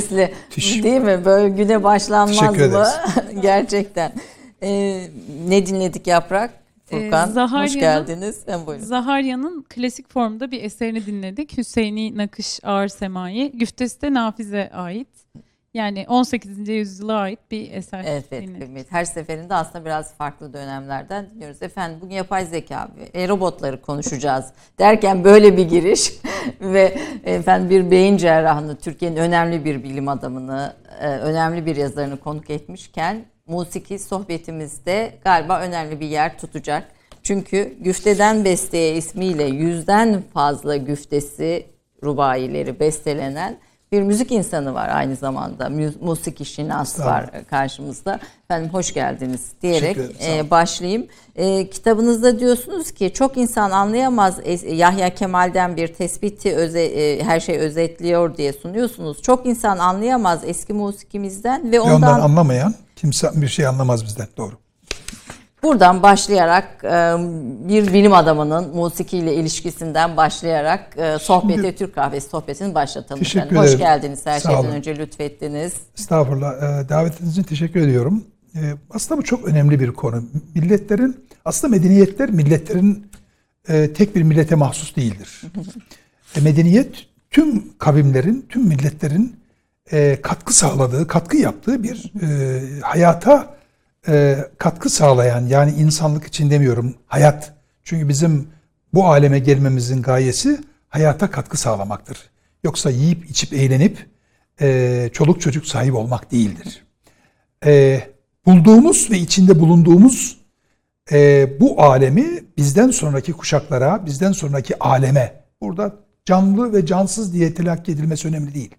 Sesli Teşekkür. değil mi? Böyle güne başlanmaz mı? Gerçekten. Ee, ne dinledik Yaprak? Furkan ee, hoş geldiniz. Sen buyurun. Zaharya'nın klasik formda bir eserini dinledik. Hüseyini Nakış Ağır Semai. Güftesi de Nafiz'e ait. Yani 18. yüzyıla ait bir eser. Evet, evet. Her seferinde aslında biraz farklı dönemlerden dinliyoruz. Efendim bugün yapay zeka ve robotları konuşacağız derken böyle bir giriş ve efendim bir beyin cerrahını, Türkiye'nin önemli bir bilim adamını, e, önemli bir yazarını konuk etmişken musiki sohbetimizde galiba önemli bir yer tutacak. Çünkü Güfteden Besteye ismiyle yüzden fazla güftesi rubayileri bestelenen bir müzik insanı var aynı zamanda. Musik şinas var karşımızda. Efendim hoş geldiniz diyerek e, başlayayım. E, kitabınızda diyorsunuz ki çok insan anlayamaz Yahya Kemal'den bir tespiti öze, e, her şey özetliyor diye sunuyorsunuz. Çok insan anlayamaz eski musikimizden ve ondan, ve ondan anlamayan kimse bir şey anlamaz bizden doğru. Buradan başlayarak e, bir bilim adamının musikiyle ilişkisinden başlayarak e, sohbeti, Şimdi, Türk kahvesi sohbetini başlatalım. Teşekkür efendim. ederim. Hoş geldiniz her Sağ şeyden olun. önce lütfettiniz. Estağfurullah. E, davetiniz için teşekkür ediyorum. Aslında bu çok önemli bir konu. Milletlerin, aslında medeniyetler milletlerin tek bir millete mahsus değildir. Medeniyet tüm kavimlerin, tüm milletlerin katkı sağladığı, katkı yaptığı bir hayata e, katkı sağlayan yani insanlık için demiyorum hayat. Çünkü bizim bu aleme gelmemizin gayesi hayata katkı sağlamaktır. Yoksa yiyip içip eğlenip e, çoluk çocuk sahip olmak değildir. E, bulduğumuz ve içinde bulunduğumuz e, bu alemi bizden sonraki kuşaklara, bizden sonraki aleme, burada canlı ve cansız diye telakki edilmesi önemli değil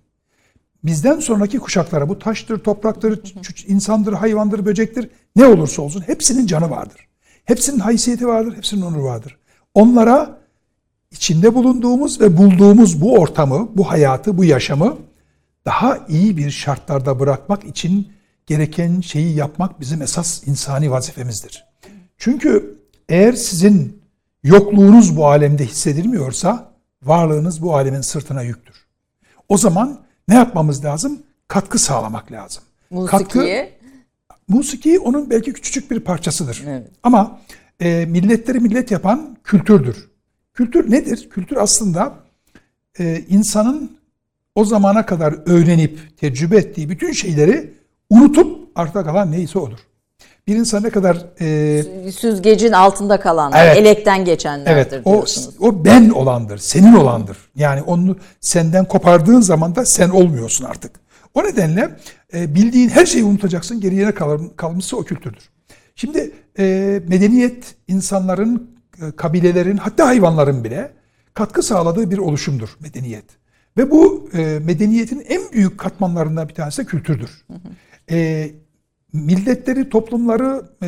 bizden sonraki kuşaklara bu taştır, topraktır, insandır, hayvandır, böcektir ne olursa olsun hepsinin canı vardır. Hepsinin haysiyeti vardır, hepsinin onuru vardır. Onlara içinde bulunduğumuz ve bulduğumuz bu ortamı, bu hayatı, bu yaşamı daha iyi bir şartlarda bırakmak için gereken şeyi yapmak bizim esas insani vazifemizdir. Çünkü eğer sizin yokluğunuz bu alemde hissedilmiyorsa varlığınız bu alemin sırtına yüktür. O zaman ne yapmamız lazım? Katkı sağlamak lazım. Musikiye? Katkı, musiki onun belki küçücük bir parçasıdır. Evet. Ama e, milletleri millet yapan kültürdür. Kültür nedir? Kültür aslında e, insanın o zamana kadar öğrenip tecrübe ettiği bütün şeyleri unutup arta kalan neyse olur. Bir insan ne kadar... E, Süzgecin altında kalanlar, evet, elekten geçenlerdir evet, diyorsunuz. O, o ben olandır, senin olandır. Yani onu senden kopardığın zaman da sen olmuyorsun artık. O nedenle e, bildiğin her şeyi unutacaksın, geriye ne kal kalmışsa o kültürdür. Şimdi e, medeniyet insanların, e, kabilelerin, hatta hayvanların bile katkı sağladığı bir oluşumdur medeniyet. Ve bu e, medeniyetin en büyük katmanlarından bir tanesi de kültürdür. Hı hı. E, milletleri, toplumları e,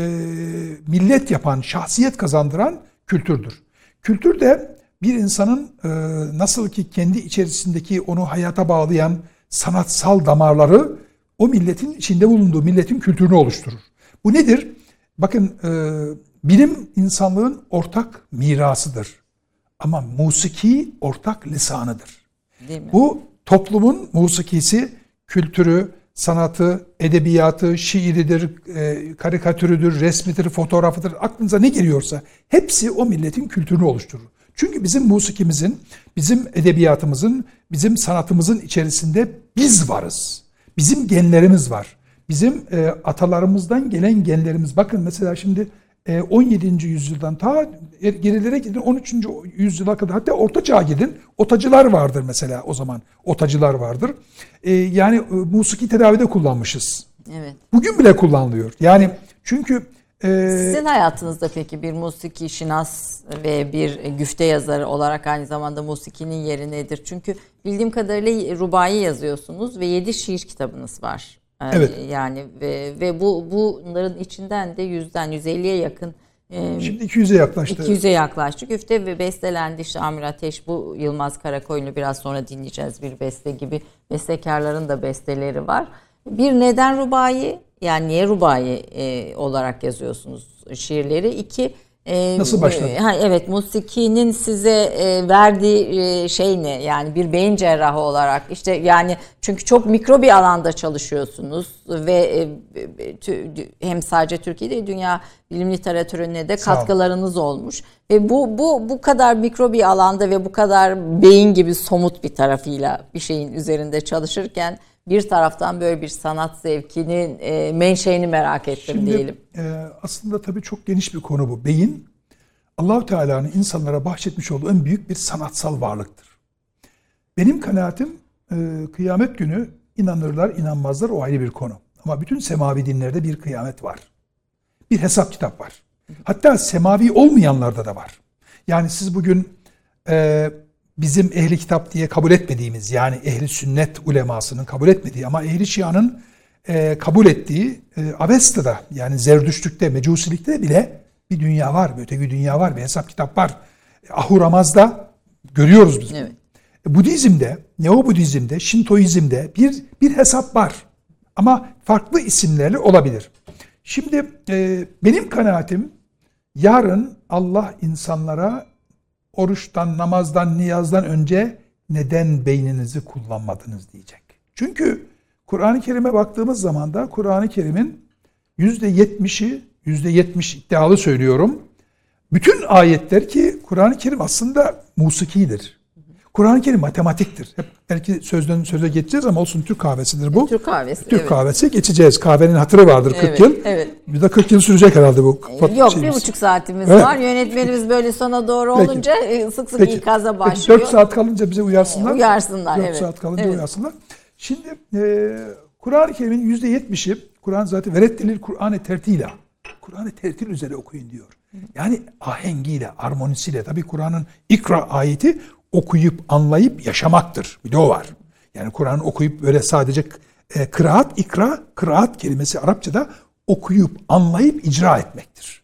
millet yapan, şahsiyet kazandıran kültürdür. Kültür de bir insanın e, nasıl ki kendi içerisindeki onu hayata bağlayan sanatsal damarları o milletin içinde bulunduğu milletin kültürünü oluşturur. Bu nedir? Bakın e, bilim insanlığın ortak mirasıdır. Ama musiki ortak lisanıdır. Bu toplumun musikisi, kültürü, sanatı, edebiyatı, şiiridir, e, karikatürüdür, resmidir, fotoğrafıdır, aklınıza ne geliyorsa hepsi o milletin kültürünü oluşturur. Çünkü bizim musikimizin, bizim edebiyatımızın, bizim sanatımızın içerisinde biz varız. Bizim genlerimiz var. Bizim e, atalarımızdan gelen genlerimiz. Bakın mesela şimdi 17. E, yüzyıldan ta gerilere gidin 13. yüzyıla kadar hatta Orta Çağ'a gidin. Otacılar vardır mesela o zaman. Otacılar vardır. E, yani e, musiki tedavide kullanmışız. Evet. Bugün bile kullanılıyor. Yani çünkü sizin hayatınızda peki bir musiki şinas ve bir güfte yazarı olarak aynı zamanda musikinin yeri nedir? Çünkü bildiğim kadarıyla rubai yazıyorsunuz ve 7 şiir kitabınız var. Evet. Yani ve, ve bu bunların içinden de yüzden 150'ye yakın e, Şimdi 200'e yaklaştı. 200'e yaklaştı. Güfte ve bestelendi işte Amir Ateş bu Yılmaz Karakoyun'u biraz sonra dinleyeceğiz bir beste gibi. Bestekarların da besteleri var. Bir neden rubai yani niye rubai e, olarak yazıyorsunuz şiirleri? İki Nasıl başladı? Ha, evet musikinin size e, verdiği e, şey ne? Yani bir beyin cerrahı olarak işte yani çünkü çok mikro bir alanda çalışıyorsunuz ve e, tü, hem sadece Türkiye'de dünya bilim literatürüne de katkılarınız olmuş. Ve bu bu bu kadar mikro bir alanda ve bu kadar beyin gibi somut bir tarafıyla bir şeyin üzerinde çalışırken bir taraftan böyle bir sanat zevkinin e, menşeini merak ettim Şimdi, diyelim. E, aslında tabii çok geniş bir konu bu. Beyin Allahu Teala'nın insanlara bahşetmiş olduğu en büyük bir sanatsal varlıktır. Benim kanaatim e, kıyamet günü inanırlar inanmazlar o ayrı bir konu. Ama bütün semavi dinlerde bir kıyamet var. Bir hesap kitap var. Hatta semavi olmayanlarda da var. Yani siz bugün e, bizim ehli kitap diye kabul etmediğimiz yani ehli sünnet ulemasının kabul etmediği ama ehli şianın e, kabul ettiği e, Avesta'da yani Zerdüştlük'te, Mecusilik'te bile bir dünya var, bir öteki dünya var, bir hesap kitap var. Ahuramaz'da görüyoruz biz. Evet. Budizm'de, Neo Budizm'de, Şintoizm'de bir bir hesap var. Ama farklı isimlerle olabilir. Şimdi e, benim kanaatim yarın Allah insanlara oruçtan, namazdan, niyazdan önce neden beyninizi kullanmadınız diyecek. Çünkü Kur'an-ı Kerim'e baktığımız zaman da Kur'an-ı Kerim'in %70'i, %70 iddialı söylüyorum. Bütün ayetler ki Kur'an-ı Kerim aslında musikidir. Kur'an-ı Kerim matematiktir. Hep belki sözden söze geçeceğiz ama olsun Türk kahvesidir bu. Türk kahvesi. Türk evet. kahvesi geçeceğiz. Kahvenin hatırı vardır 40 Evet, yıl. evet. Bir de 40 yıl sürecek herhalde bu. kapat- Yok bir şeyimiz. buçuk saatimiz Evet. var. Yönetmenimiz böyle sona doğru Peki. olunca e, sık sık Peki. ikaza Peki, başlıyor. 4 saat kalınca bize uyarsınlar. Uyarsınlar, 4 evet. saat kalınca Evet. uyarsınlar. Şimdi e, Kur'an-ı Kerim'in %70'i Kur'an zaten verettilil Kur'an-ı tertila. Kur'an'ı tertil üzere okuyun diyor. Yani ahengiyle, armonisiyle. Tabii Kur'an'ın ikra ayeti okuyup anlayıp yaşamaktır. Bir de o var. Yani Kur'an'ı okuyup böyle sadece e, kıraat, ikra, kıraat kelimesi Arapçada okuyup anlayıp icra etmektir.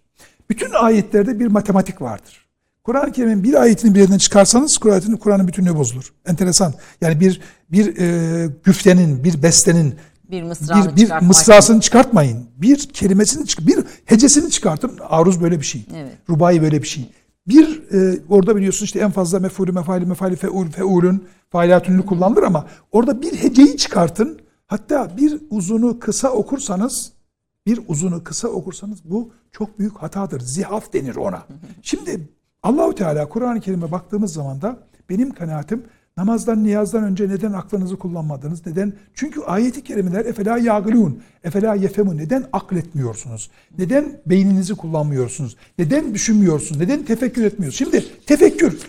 Bütün ayetlerde bir matematik vardır. Kur'an-ı Kerim'in bir ayetini bir yerinden çıkarsanız Kur'an'ın Kur'an'ın bütünlüğü bozulur. Enteresan. Yani bir bir e, güftenin, bir bestenin Bir bir, bir mısrasını çıkartmayın. Bir kelimesini çık bir hecesini çıkartın. Aruz böyle bir şey. Evet. Rubai böyle bir şey. Bir e, orada biliyorsun işte en fazla mefulü mefali mefali feul feulün failatünlü kullanılır ama orada bir heceyi çıkartın. Hatta bir uzunu kısa okursanız bir uzunu kısa okursanız bu çok büyük hatadır. Zihaf denir ona. Şimdi Allahu Teala Kur'an-ı Kerim'e baktığımız zaman da benim kanaatim namazdan niyazdan önce neden aklınızı kullanmadınız? Neden? Çünkü ayeti kerimeler efela yagılun, efela yefemun. Neden akletmiyorsunuz? Neden beyninizi kullanmıyorsunuz? Neden düşünmüyorsunuz? Neden tefekkür etmiyorsunuz? Şimdi tefekkür.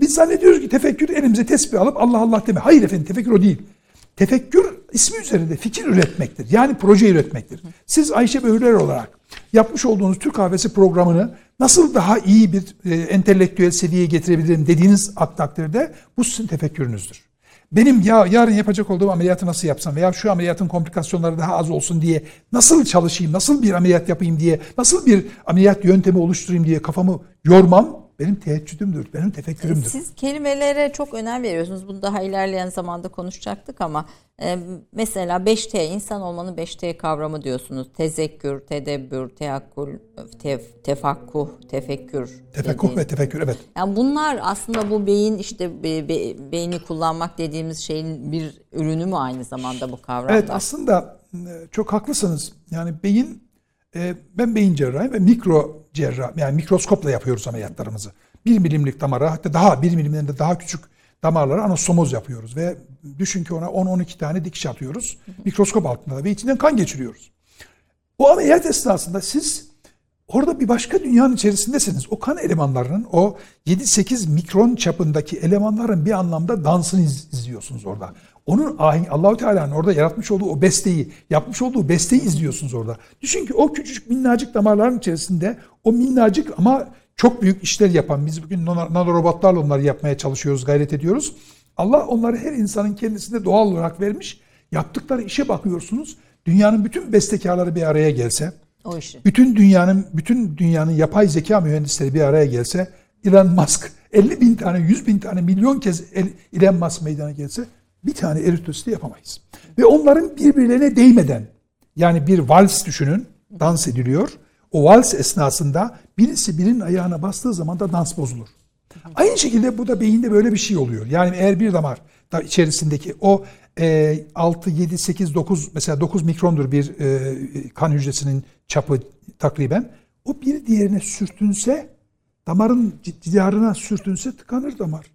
Biz zannediyoruz ki tefekkür elimize tesbih alıp Allah Allah deme. Hayır efendim tefekkür o değil. Tefekkür ismi üzerinde fikir üretmektir. Yani proje üretmektir. Siz Ayşe Böğürler olarak yapmış olduğunuz Türk kahvesi programını nasıl daha iyi bir e, entelektüel seviyeye getirebilirim dediğiniz takdirde bu sizin tefekkürünüzdür. Benim ya yarın yapacak olduğum ameliyatı nasıl yapsam veya şu ameliyatın komplikasyonları daha az olsun diye nasıl çalışayım, nasıl bir ameliyat yapayım diye, nasıl bir ameliyat yöntemi oluşturayım diye kafamı yormam benim teheccüdümdür, benim tefekkürümdür. Siz kelimelere çok önem veriyorsunuz. Bunu daha ilerleyen zamanda konuşacaktık ama e, mesela 5T, insan olmanın 5T kavramı diyorsunuz. Tezekkür, tedebbür, teakkul, tef, tefakkuh, tefekkür. Dediğiniz. ve tefekkür evet. Yani bunlar aslında bu beyin işte be- be- beyni kullanmak dediğimiz şeyin bir ürünü mü aynı zamanda bu kavramda? Evet aslında e, çok haklısınız. Yani beyin, e, ben beyin cerrahıyım ve mikro cerrah, yani mikroskopla yapıyoruz ameliyatlarımızı. Bir milimlik damara hatta daha bir milimden de daha küçük damarlara anastomoz yapıyoruz ve düşün ki ona 10-12 tane dikiş atıyoruz. Mikroskop altında ve içinden kan geçiriyoruz. O ameliyat esnasında siz orada bir başka dünyanın içerisindesiniz. O kan elemanlarının o 7-8 mikron çapındaki elemanların bir anlamda dansını iz- izliyorsunuz orada. Onun ahenk Allahu Teala'nın orada yaratmış olduğu o besteyi, yapmış olduğu besteyi izliyorsunuz orada. Düşün ki o küçücük minnacık damarların içerisinde o minnacık ama çok büyük işler yapan biz bugün nano- nanorobotlarla onları yapmaya çalışıyoruz, gayret ediyoruz. Allah onları her insanın kendisinde doğal olarak vermiş. Yaptıkları işe bakıyorsunuz. Dünyanın bütün bestekarları bir araya gelse, o işi. bütün dünyanın bütün dünyanın yapay zeka mühendisleri bir araya gelse Elon Musk 50 bin tane 100 bin tane milyon kez El- Elon Musk meydana gelse bir tane eritositi yapamayız. Ve onların birbirlerine değmeden yani bir vals düşünün dans ediliyor. O vals esnasında birisi birinin ayağına bastığı zaman da dans bozulur. Aynı şekilde bu da beyinde böyle bir şey oluyor. Yani eğer bir damar da içerisindeki o e, 6, 7, 8, 9 mesela 9 mikrondur bir e, kan hücresinin çapı takriben. O bir diğerine sürtünse damarın cidarına sürtünse tıkanır damar.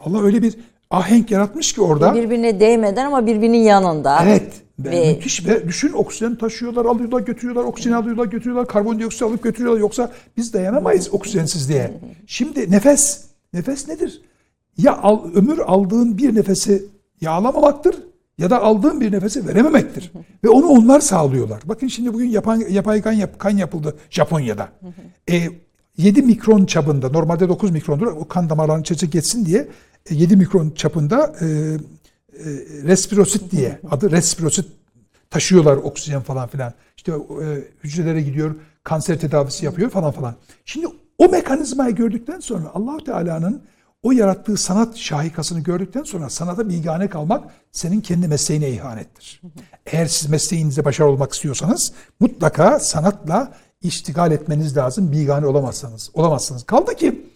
Allah öyle bir ahenk yaratmış ki orada. Birbirine değmeden ama birbirinin yanında. Evet. Ve Ve- müthiş ve düşün oksijen taşıyorlar, alıyorlar, götürüyorlar, oksijen alıyorlar, götürüyorlar, karbondioksit alıp götürüyorlar. Yoksa biz dayanamayız oksijensizliğe. Şimdi nefes, nefes nedir? Ya al, ömür aldığın bir nefesi ya alamamaktır ya da aldığın bir nefesi verememektir. ve onu onlar sağlıyorlar. Bakın şimdi bugün yapan, yapay kan, yap, kan yapıldı Japonya'da. E, 7 mikron çapında, normalde 9 mikrondur, o kan damarlarının içerisine geçsin diye e, 7 mikron çapında e, e, respirosit diye adı respirosit taşıyorlar oksijen falan filan. İşte e, hücrelere gidiyor, kanser tedavisi yapıyor falan falan. Şimdi o mekanizmayı gördükten sonra Allahu Teala'nın o yarattığı sanat şahikasını gördükten sonra sanata bilgane kalmak senin kendi mesleğine ihanettir. Eğer siz mesleğinizde başarılı olmak istiyorsanız mutlaka sanatla iştigal etmeniz lazım. Bilgane olamazsanız. Olamazsınız. Kaldı ki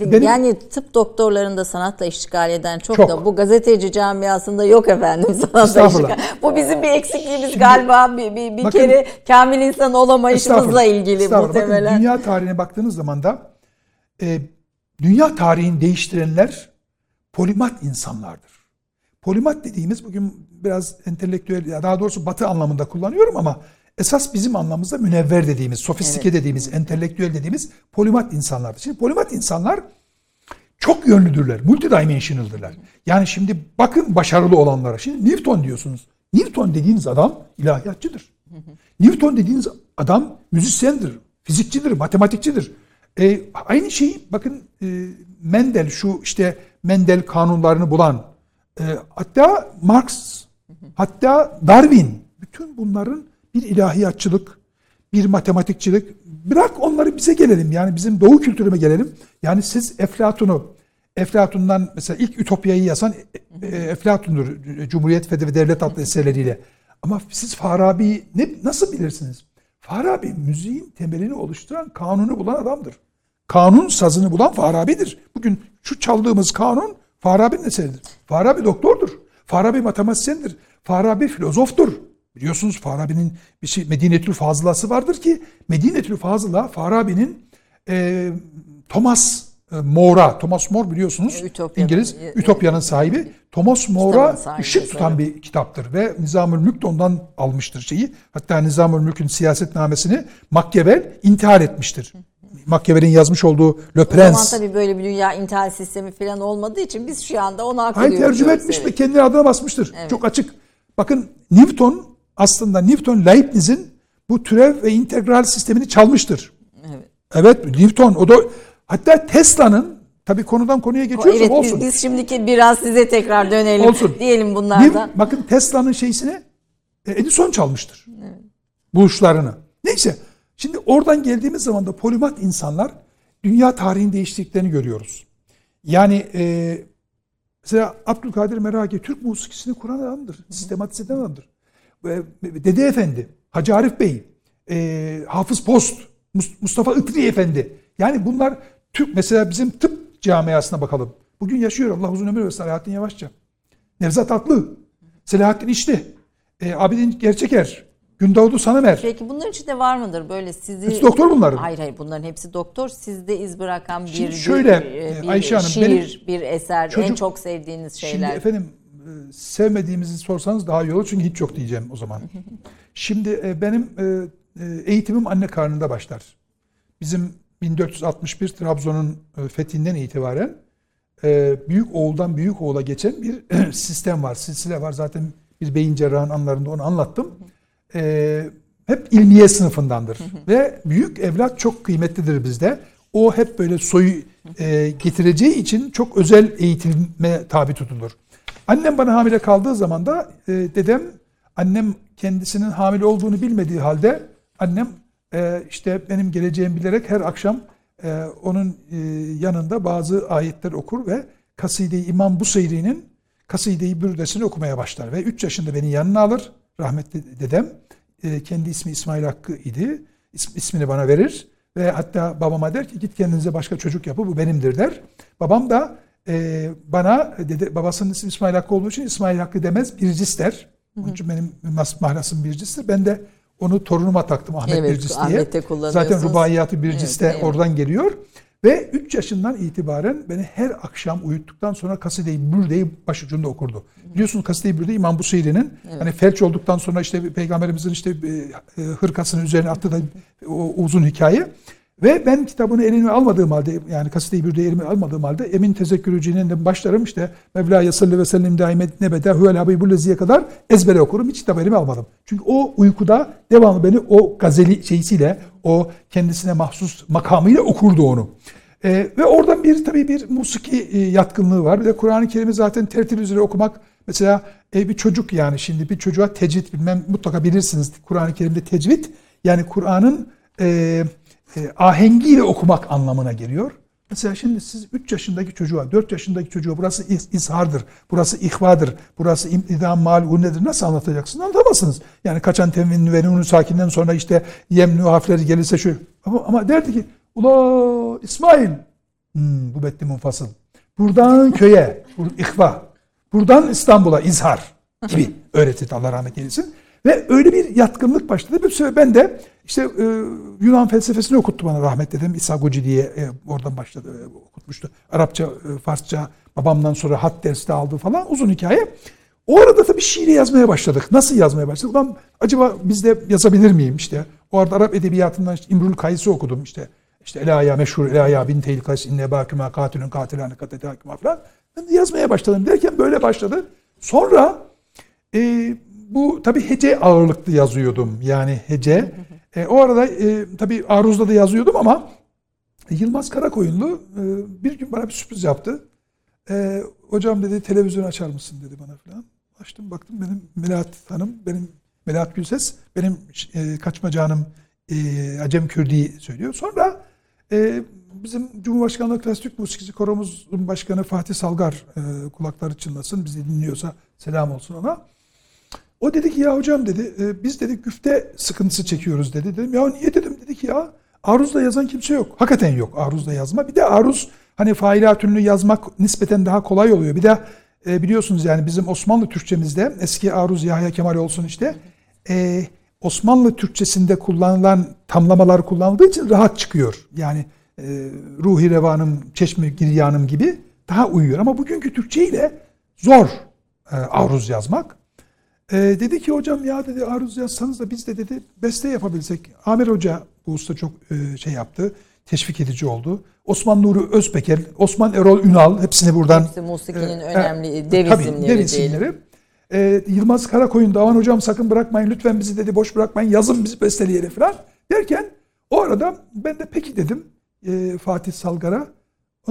benim- Yani tıp doktorlarında sanatla iştigal eden çok, Çok. da bu gazeteci camiasında yok efendim sanatla iştigal. Bu bizim bir eksikliğimiz galiba bir, bir, bir bakın- kere kamil insan olamayışımızla ilgili Estağfurullah. Bakın, muhtemelen. dünya tarihine baktığınız zaman da e, dünya tarihini değiştirenler polimat insanlardır. Polimat dediğimiz bugün biraz entelektüel ya daha doğrusu batı anlamında kullanıyorum ama esas bizim anlamımızda münevver dediğimiz, sofistike dediğimiz, entelektüel dediğimiz polimat insanlardır. Şimdi polimat insanlar çok yönlüdürler, multidimensional'dırlar. Yani şimdi bakın başarılı olanlara. Şimdi Newton diyorsunuz. Newton dediğiniz adam ilahiyatçıdır. Newton dediğiniz adam müzisyendir, fizikçidir, matematikçidir. E, aynı şeyi bakın e, Mendel şu işte Mendel kanunlarını bulan e, hatta Marx hatta Darwin bütün bunların bir ilahiyatçılık, bir matematikçilik bırak onları bize gelelim yani bizim doğu kültürüme gelelim. Yani siz Eflatun'u Eflatun'dan mesela ilk Ütopya'yı yazan e, e, Eflatun'dur Cumhuriyet ve Devlet adlı eserleriyle. Ama siz Farabi'yi ne, nasıl bilirsiniz? Farabi müziğin temelini oluşturan kanunu bulan adamdır. Kanun sazını bulan Farabi'dir. Bugün şu çaldığımız kanun Farabi'nin eseridir. Farabi doktordur. Farabi matematisyendir. Farabi filozoftur. Biliyorsunuz Farabi'nin bir şey Medinetül Fazılası vardır ki Medinetül Fazıla Farabi'nin e, Thomas e, More'a, Thomas More biliyorsunuz E, Ütopya'nın- İngiliz Ütopya'nın sahibi. Thomas More'a ışık tutan evet. bir kitaptır ve Nizamül Mülk de ondan almıştır şeyi. Hatta Nizamül Mülk'ün siyasetnamesini Machiavelli intihar etmiştir. Machiavelli'nin yazmış olduğu Le O zaman Prince. tabii böyle bir dünya intihal sistemi falan olmadığı için biz şu anda onu hak Hayır tercüme etmiş Evet. ve kendi adına basmıştır. Çok açık. Bakın Newton aslında Newton Leibniz'in bu türev ve integral sistemini çalmıştır. Evet. Evet Newton o da hatta Tesla'nın tabii konudan konuya geçiyoruz Evet ama biz, olsun. biz şimdiki biraz size tekrar dönelim. Olsun. Diyelim bunlardan. Bakın Tesla'nın şeysini e, Edison çalmıştır. Buluşlarını. Neyse. Şimdi oradan geldiğimiz zaman da polimat insanlar dünya tarihini değiştirdiklerini görüyoruz. Yani e, mesela Abdülkadir Meragi Türk musikisini kuran adamdır. Sistematize eden adamdır. Dede Efendi, Hacı Arif Bey, e, Hafız Post, Mus- Mustafa Itri Efendi. Yani bunlar Türk mesela bizim tıp camiasına bakalım. Bugün yaşıyor Allah uzun ömür versin Alaaddin Yavaşça. Nevzat Atlı, Selahattin İşli, e, Abidin Gerçeker, Gündoğdu Sanımer. Peki bunların içinde var mıdır böyle sizi... Hepsi doktor bunların. Hayır hayır bunların hepsi doktor. Sizde iz bırakan bir, Şimdi bir- şöyle, bir, e, Ayşe Hanım, şiir, benim bir eser, en çocuk- çok sevdiğiniz Şimdi şeyler. efendim e, sevmediğimizi sorsanız daha iyi olur çünkü hiç yok diyeceğim o zaman. Şimdi e, benim eğitimim anne karnında başlar. Bizim 1461 Trabzon'un fethinden itibaren büyük oğuldan büyük oğula geçen bir sistem var, silsile var. Zaten bir beyin cerrahın anlarında onu anlattım. E, hep ilmiye sınıfındandır. Ve büyük evlat çok kıymetlidir bizde. O hep böyle soyu e, getireceği için çok özel eğitime tabi tutulur. Annem bana hamile kaldığı zaman da e, dedem annem kendisinin hamile olduğunu bilmediği halde annem e, işte benim geleceğimi bilerek her akşam e, onun e, yanında bazı ayetler okur ve Kaside-i İmam Buseyri'nin Kaside-i Bürdesini okumaya başlar ve 3 yaşında beni yanına alır rahmetli dedem. E, kendi ismi İsmail Hakkı idi. İs- ismini bana verir ve hatta babama der ki git kendinize başka çocuk yapı bu benimdir der. Babam da e, bana dede, babasının ismi İsmail Hakkı olduğu için İsmail Hakkı demez Bircis der. Onun için benim mahlasım Bircis'tir. Ben de onu torunuma taktım Ahmet Evet, Bircis diye. Zaten rubaiyatı Bircis de Evet, evet. oradan geliyor. Ve 3 yaşından itibaren beni her akşam uyuttuktan sonra Kaside-i Bürde'yi başucunda okurdu. Biliyorsunuz Kaside-i Bürde İmam Buseyri'nin hani felç olduktan sonra işte peygamberimizin işte e, e, hırkasının üzerine attığı da o uzun hikaye. Ve ben kitabını elime almadığım halde yani Kaside-i Bürde'yi elime almadığım halde Emin Tezekkürücü'nün de başlarım işte Mevla salli ve sellim daime nebeda huvel habibulleziye kadar ezbere okurum. Hiç kitabı elime almadım. Çünkü o uykuda devamlı beni o gazeli şeysiyle o kendisine mahsus makamıyla okurdu onu. Ee, ve oradan bir tabii bir musiki e, yatkınlığı var. Bir de Kur'an-ı Kerim'i zaten tertip üzere okumak mesela e, bir çocuk yani şimdi bir çocuğa tecvid bilmem mutlaka bilirsiniz Kur'an-ı Kerim'de tecvid yani Kur'an'ın e, e, ahengiyle okumak anlamına geliyor. Mesela şimdi siz 3 yaşındaki çocuğa, 4 yaşındaki çocuğa burası izhardır, burası ihvadır, burası imtidam mal nedir nasıl anlatacaksınız? Anlatamazsınız. Yani kaçan temin ve nunu sakinden sonra işte yemnü harfleri gelirse şu. Ama, ama derdi ki ula İsmail hmm, bu betti munfasıl. Buradan köye, bur ihva, buradan İstanbul'a izhar gibi öğretti Allah rahmet eylesin. Ve öyle bir yatkınlık başladı. Bir süre ben de işte e, Yunan felsefesini okuttu bana rahmet dedim. İsa Goci diye e, oradan başladı e, okutmuştu. Arapça, e, Farsça babamdan sonra hat dersi de aldı falan uzun hikaye. O arada tabii şiiri yazmaya başladık. Nasıl yazmaya başladık? Ulan acaba biz de yazabilir miyim işte? O arada Arap edebiyatından işte İmrul Kayıs'ı okudum işte. İşte Elaya meşhur Elaya bin Teyl Kays inne baküme katilün katilane katetâküme falan. Ben de yazmaya başladım derken böyle başladı. Sonra e, bu tabi hece ağırlıklı yazıyordum. Yani hece. E, o arada e, tabi aruzda da yazıyordum ama Yılmaz Karakoyunlu e, bir gün bana bir sürpriz yaptı. E, hocam dedi televizyon açar mısın dedi bana falan. Açtım baktım benim Melahat Hanım, benim Melahat Gülses, benim e, kaçma canım e, Acem Kürdi söylüyor. Sonra e, bizim Cumhurbaşkanlığı Klasik Türk Musikisi Koromuzun Başkanı Fatih Salgar e, kulakları çınlasın. Bizi dinliyorsa selam olsun ona. O dedi ki ya hocam dedi e, biz dedi güfte sıkıntısı çekiyoruz dedi. Dedim ya niye dedim dedi ki ya aruzda yazan kimse yok. Hakikaten yok aruzda yazma. Bir de aruz hani failatünlü yazmak nispeten daha kolay oluyor. Bir de e, biliyorsunuz yani bizim Osmanlı Türkçemizde eski aruz Yahya Kemal olsun işte e, Osmanlı Türkçesinde kullanılan tamlamalar kullanıldığı için rahat çıkıyor. Yani e, Ruhi Revanım, Çeşme Giryanım gibi daha uyuyor. Ama bugünkü Türkçe ile zor e, aruz yazmak. E, dedi ki hocam ya dedi aruz yazsanız da biz de dedi beste yapabilsek. Amir Hoca bu usta çok e, şey yaptı. Teşvik edici oldu. Osman Nuri Özpeker, Osman Erol Ünal hepsini buradan. Hepsi musikinin e, önemli e, dev tabii, isimleri dev isimleri. E, Yılmaz Karakoyun Davan hocam sakın bırakmayın lütfen bizi dedi boş bırakmayın yazın bizi besteleyelim falan derken o arada ben de peki dedim e, Fatih Salgar'a.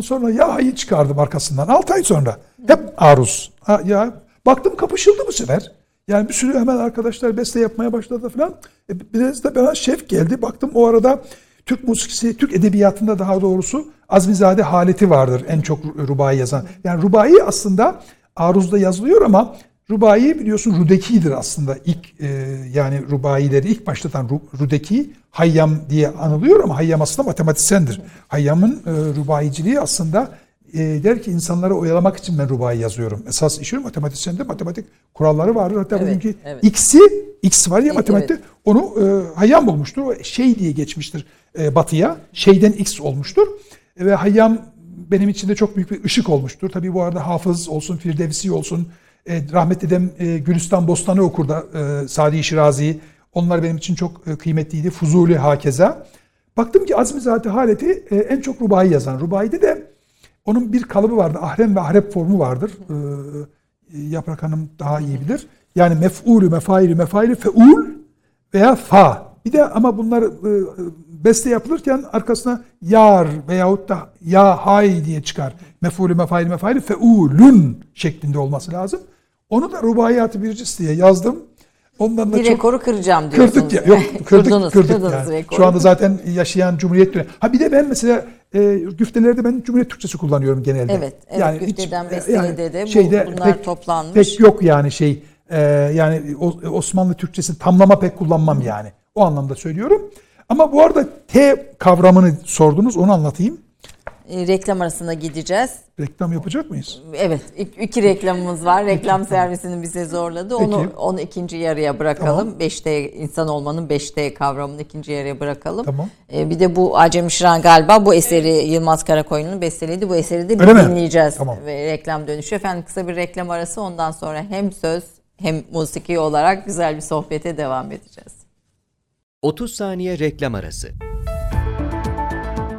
Sonra ya hayı çıkardım arkasından 6 ay sonra. Hep aruz. Ha, ya baktım kapışıldı bu sefer. Yani bir sürü hemen arkadaşlar beste yapmaya başladı falan. E, biraz da bana şef geldi. Baktım o arada Türk musikisi, Türk edebiyatında daha doğrusu Azmizade haleti vardır en çok rubai yazan. Yani rubai aslında aruzda yazılıyor ama rubai biliyorsun Rudeki'dir aslında. ilk e, yani rubaileri ilk başlatan Rudeki Hayyam diye anılıyor ama Hayyam aslında matematisyendir. Hayyam'ın e, rubaiciliği aslında e, der ki insanları oyalamak için ben rubayı yazıyorum. Esas işim matematik matematik kuralları vardır. Hatta evet, bugünkü evet. X'i, X var ya matematikte evet. onu e, Hayyam bulmuştur. O şey diye geçmiştir e, batıya. Şeyden X olmuştur. E, ve Hayyam benim için de çok büyük bir ışık olmuştur. Tabii bu arada Hafız olsun, Firdevsi olsun, e, rahmetli dedem e, Gülistan Bostanı okur da e, Sadi Şirazi. Onlar benim için çok e, kıymetliydi. Fuzuli hakeza. Baktım ki Azmi Zati Haleti e, en çok rubayı yazan. Rubayide de onun bir kalıbı vardı. Ahrem ve ahrep formu vardır. Ee, Yaprak Hanım daha iyi bilir. Yani mef'ulü, mefaili, mefaili, feul veya fa. Bir de ama bunlar e, beste yapılırken arkasına yar veyahut da ya hay diye çıkar. Mef'ulü, mefaili, mefaili, feulün şeklinde olması lazım. Onu da rubayatı biricisi diye yazdım. Ondan da bir çok rekoru kıracağım diyorsunuz. Kırdık ya. Yok kırdık kırdınız, kırdık kırdınız yani. Rekoru. Şu anda zaten yaşayan Cumhuriyet dönemi. Ha bir de ben mesela e, güftelerde ben Cumhuriyet Türkçesi kullanıyorum genelde. Evet, evet yani güfteden hiç, Besteli'de yani de bu, şeyde bunlar pek, toplanmış. Pek yok yani şey e, yani Osmanlı Türkçesi tamlama pek kullanmam yani. O anlamda söylüyorum. Ama bu arada T kavramını sordunuz onu anlatayım. E, reklam arasında gideceğiz. Reklam yapacak mıyız? Evet. iki reklamımız var. Reklam servisinin bize zorladı. Peki. Onu onu ikinci yarıya bırakalım. Tamam. 5T insan olmanın 5T kavramını ikinci yarıya bırakalım. Tamam. Ee, bir de bu Acem Şiran galiba bu eseri Yılmaz Karakoyunlu'nun besteledi. Bu eseri de bir dinleyeceğiz. Tamam. Ve reklam dönüşü. Efendim kısa bir reklam arası ondan sonra hem söz hem musiki olarak güzel bir sohbete devam edeceğiz. 30 saniye reklam arası.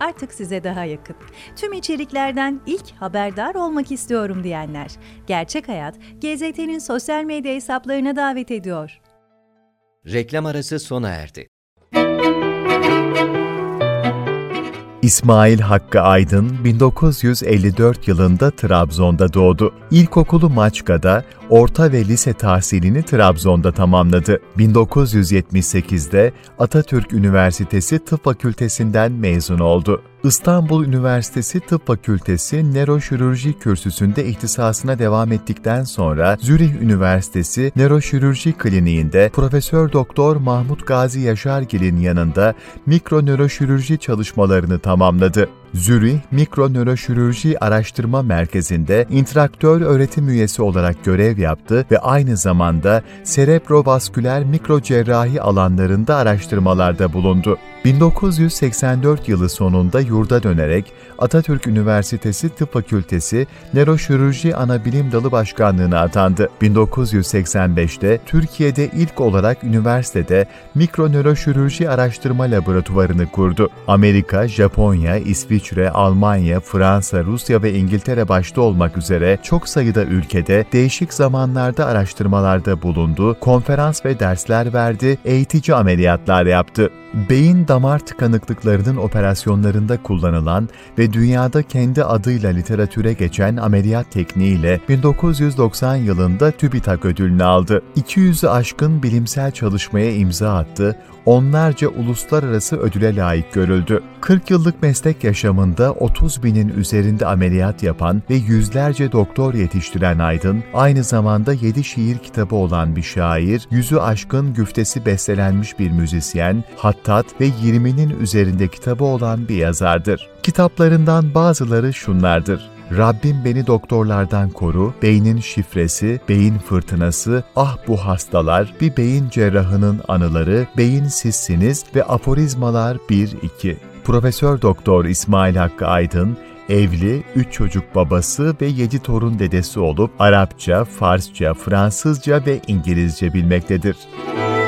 artık size daha yakın. Tüm içeriklerden ilk haberdar olmak istiyorum diyenler. Gerçek Hayat, GZT'nin sosyal medya hesaplarına davet ediyor. Reklam arası sona erdi. İsmail Hakkı Aydın 1954 yılında Trabzon'da doğdu. İlkokulu Maçka'da, orta ve lise tahsilini Trabzon'da tamamladı. 1978'de Atatürk Üniversitesi Tıp Fakültesinden mezun oldu. İstanbul Üniversitesi Tıp Fakültesi Nöroşirurji kürsüsünde ihtisasına devam ettikten sonra Zürih Üniversitesi Nöroşirurji Kliniğinde Profesör Doktor Mahmut Gazi Yaşargil'in yanında mikronöroşirurji çalışmalarını tamamladı. Zürih Mikronöroşirurji Araştırma Merkezi'nde intraktör öğretim üyesi olarak görev yaptı ve aynı zamanda serebrovasküler mikrocerrahi alanlarında araştırmalarda bulundu. 1984 yılı sonunda yurda dönerek Atatürk Üniversitesi Tıp Fakültesi Nöroşirurji Anabilim Dalı Başkanlığı'na atandı. 1985'te Türkiye'de ilk olarak üniversitede mikronöroşirurji araştırma laboratuvarını kurdu. Amerika, Japonya, İsviçre, Almanya, Fransa, Rusya ve İngiltere başta olmak üzere çok sayıda ülkede değişik zamanlarda araştırmalarda bulundu, konferans ve dersler verdi, eğitici ameliyatlar yaptı. Beyin damar tıkanıklıklarının operasyonlarında kullanılan ve dünyada kendi adıyla literatüre geçen ameliyat tekniğiyle 1990 yılında TÜBİTAK ödülünü aldı. 200'ü aşkın bilimsel çalışmaya imza attı, onlarca uluslararası ödüle layık görüldü. 40 yıllık meslek yaşamında 30 binin üzerinde ameliyat yapan ve yüzlerce doktor yetiştiren Aydın, aynı zamanda 7 şiir kitabı olan bir şair, yüzü aşkın güftesi bestelenmiş bir müzisyen, hattat ve 20'nin üzerinde kitabı olan bir yazardır. Kitaplarından bazıları şunlardır. Rabbim beni doktorlardan koru, beynin şifresi, beyin fırtınası, ah bu hastalar, bir beyin cerrahının anıları, beyin sizsiniz ve aforizmalar 1-2. Profesör Doktor İsmail Hakkı Aydın, evli, 3 çocuk babası ve 7 torun dedesi olup Arapça, Farsça, Fransızca ve İngilizce bilmektedir. Kaçma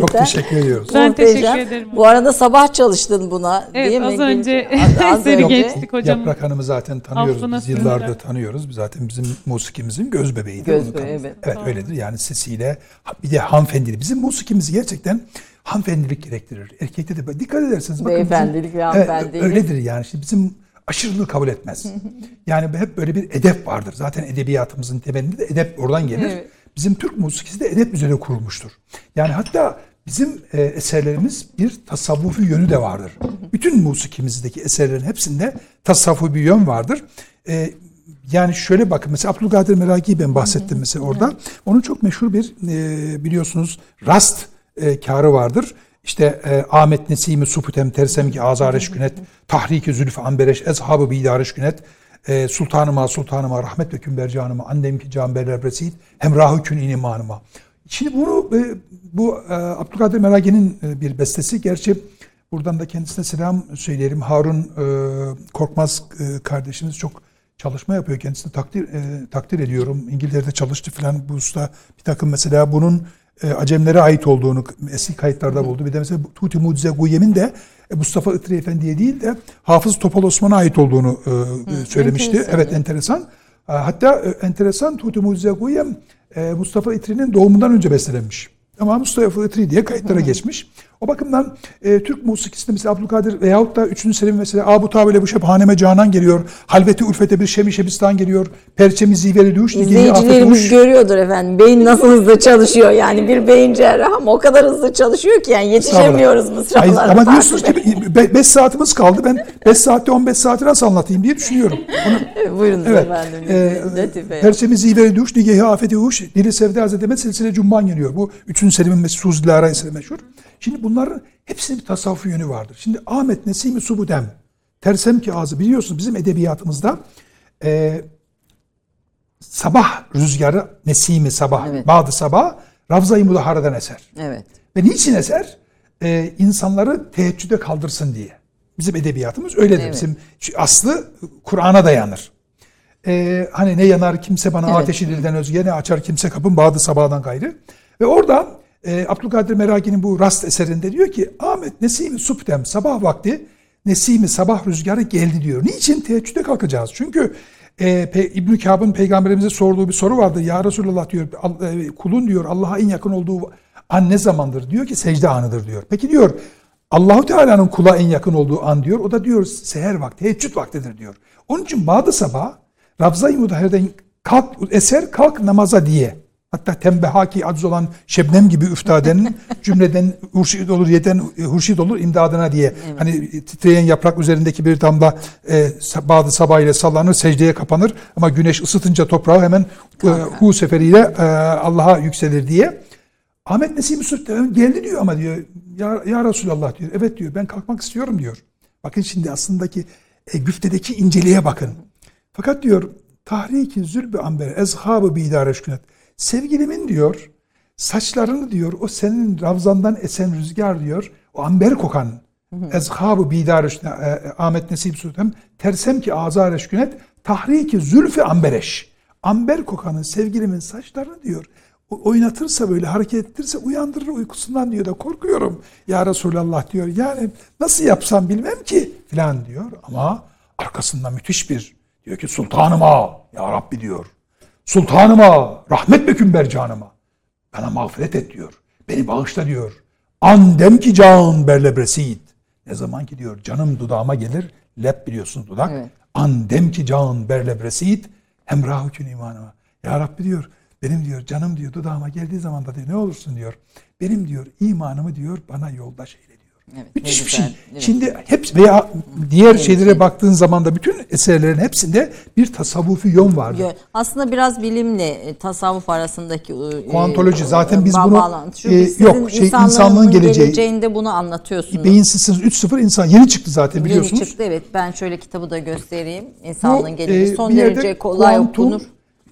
gerçekten. Çok teşekkür ediyoruz. Ben Muhteşem. teşekkür ederim. Bu arada sabah çalıştın buna Evet, değil mi? az önce Az- az eseri önce. geçtik hocam. Yaprak Hanım'ı zaten tanıyoruz. Biz yıllardır tanıyoruz. Zaten bizim musikimizin göz bebeğiydi. Göz bebeği, evet. Evet öyledir. Yani sesiyle bir de hanımefendili. Bizim musikimiz gerçekten hanımefendilik gerektirir. Erkekte de dikkat ederseniz bakın bizim- Beyefendilik ve Evet, hanımefendilik. öyledir yani. Şimdi bizim aşırılığı kabul etmez. yani hep böyle bir edep vardır. Zaten edebiyatımızın temelinde de edep oradan gelir. Evet. Bizim Türk musikisi de edep üzerine kurulmuştur. Yani hatta bizim e, eserlerimiz bir tasavvufi yönü de vardır. Bütün musikimizdeki eserlerin hepsinde tasavvufi bir yön vardır. E, yani şöyle bakın mesela Abdülkadir Meraki ben bahsettim mesela orada. Onun çok meşhur bir e, biliyorsunuz rast e, kârı vardır. İşte e, Ahmet Nesimi Suputem Tersem ki Azareş Günet Tahriki Zülfü Ambereş Ezhabı Bidareş Günet e, Sultanıma Sultanıma Rahmet ve Kümbercanıma Annem ki Canberler Resid Hemrahı Kün inimanıma Şimdi bunu e, bu e, Abdülkadir Meragi'nin e, bir bestesi. Gerçi buradan da kendisine selam söyleyelim. Harun e, Korkmaz e, kardeşimiz çok çalışma yapıyor. Kendisini takdir e, takdir ediyorum. İngiltere'de çalıştı falan bu usta. Bir takım mesela bunun e, Acemlere ait olduğunu eski kayıtlarda buldu. Bir de mesela Tuti Mucize Guyem'in de Mustafa Itri Efendi'ye değil de Hafız Topal Osman'a ait olduğunu e, e, söylemişti. enteresan. Evet enteresan. E, Hatta e, enteresan Tuti Mucize Guyem e, Mustafa İtri'nin doğumundan önce bestelenmiş. Ama Mustafa İtri diye kayıtlara geçmiş. O bakımdan e, Türk musikisinde mesela Abdülkadir veyahut da 3. Selim mesela Abu Tavile bu şep haneme canan geliyor. Halveti Ülfete bir şemi şebistan geliyor. Perçemi ziveri duş. İzleyicilerimiz görüyordur efendim. Beyin nasıl hızlı çalışıyor. Yani bir beyin cerrahı ama o kadar hızlı çalışıyor ki yani yetişemiyoruz mısralara. Ama diyorsunuz ki 5 saatimiz kaldı. Ben 5 saatte 15 saati nasıl anlatayım diye düşünüyorum. Onu, Buyurunuz Evet. efendim. Latife. Perçemi ziveri duş, nigehi afeti huş, dili sevda hazreteme silsile cumban geliyor. Bu 3. Selim'in Suzilara eseri meşhur. Şimdi bunların hepsinin bir tasavvufi yönü vardır. Şimdi Ahmet Nesimi Subudem, Tersem ki ağzı biliyorsunuz bizim edebiyatımızda e, sabah rüzgarı, Nesimi sabah, Evet. Bağdı sabah, Ravza-i Mudahara'dan eser. Evet. Ve niçin eser? Ee, insanları teheccüde kaldırsın diye. Bizim edebiyatımız öyledir. Evet. Bizim aslı Kur'an'a dayanır. Ee, hani ne yanar kimse bana Evet. ateşi dilden özge ne açar kimse kapın bağdı sabahdan gayrı. Ve orada e, Abdülkadir Meraki'nin bu rast eserinde diyor ki Ahmet Nesimi Suptem sabah vakti Nesimi sabah rüzgarı geldi diyor. Niçin teheccüde kalkacağız? Çünkü e, Pe- İbn-i Kâb'ın peygamberimize sorduğu bir soru vardı. Ya Resulallah diyor "Al- e, kulun diyor Allah'a en yakın olduğu an ne zamandır? Diyor ki secde anıdır diyor. Peki diyor Allahu Teala'nın kula en yakın olduğu an diyor. O da diyor seher vakti, teheccüd vaktidir diyor. Onun için Bağdı sabah Ravza-i Mudahare'den kalk eser kalk namaza diye. Hatta tembehaki acz olan Şebnem gibi üftadenin cümleden hurşid olur yeten hurşid olur imdadına diye. Hani titreyen yaprak üzerindeki bir damla e, Bağdı sabah ile sallanır secdeye kapanır ama güneş ısıtınca toprağı hemen e, hu seferiyle e, Allah'a yükselir diye. Ahmet Nesim Sultan geldi diyor ama diyor ya, ya Resulallah diyor. Evet diyor ben kalkmak istiyorum diyor. Bakın şimdi aslındaki e, güftedeki inceliğe bakın. Fakat diyor tahriki zülbü amber ezhabı bidare şükünet. Sevgilimin diyor saçlarını diyor o senin ravzandan esen rüzgar diyor o amber kokan ezhabı bidare şükünet e, Ahmet Nesim Sultan tersem ki azar şükünet tahriki zülfü ambereş. Amber kokanın sevgilimin saçlarını diyor oynatırsa böyle hareket ettirirse uyandırır uykusundan diyor da korkuyorum ya Resulallah diyor. Yani nasıl yapsam bilmem ki filan diyor ama arkasında müthiş bir diyor ki sultanıma ya Rabbi diyor. Sultanıma rahmet beküm bercanıma bana mağfiret et diyor. Beni bağışla diyor. Andem ki can berlebresid. Ne zaman ki diyor canım dudağıma gelir. Lep biliyorsunuz dudak. Evet. Andem ki can berlebresid. Hemrahükün imanıma. Ya Rabbi diyor benim diyor canım diyor dudağıma geldiği zaman da diyor ne olursun diyor. Benim diyor imanımı diyor bana yoldaş eyle. Evet, Müthiş bir şey. evet. Şimdi hep veya diğer şeylere baktığın zaman da bütün eserlerin hepsinde bir tasavvufi yön vardır. Yo- Aslında biraz bilimle e, tasavvuf arasındaki e, Kuantoloji. Zaten biz bunu, e, yok, şey, insanlığın geleceği- geleceğinde bunu anlatıyorsunuz. Beyinsizsiniz 3-0 insan yeni çıktı zaten biliyorsunuz. Yeni çıktı evet. Ben şöyle kitabı da göstereyim. İnsanlığın Bu, geleceği e, son derece kolay kuantum, okunur.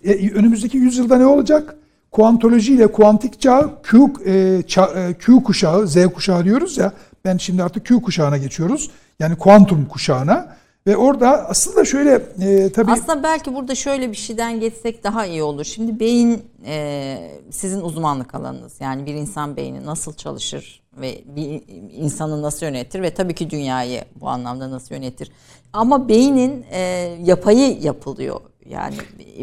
e, önümüzdeki yüzyılda ne olacak? Kuantoloji ile kuantik çağ, Q, e, ça- e, Q kuşağı, Z kuşağı diyoruz ya. Ben şimdi artık Q kuşağına geçiyoruz. Yani kuantum kuşağına. Ve orada aslında şöyle e, tabii... Aslında belki burada şöyle bir şeyden geçsek daha iyi olur. Şimdi beyin e, sizin uzmanlık alanınız. Yani bir insan beyni nasıl çalışır ve bir insanı nasıl yönetir ve tabii ki dünyayı bu anlamda nasıl yönetir. Ama beynin e, yapayı yapılıyor. Yani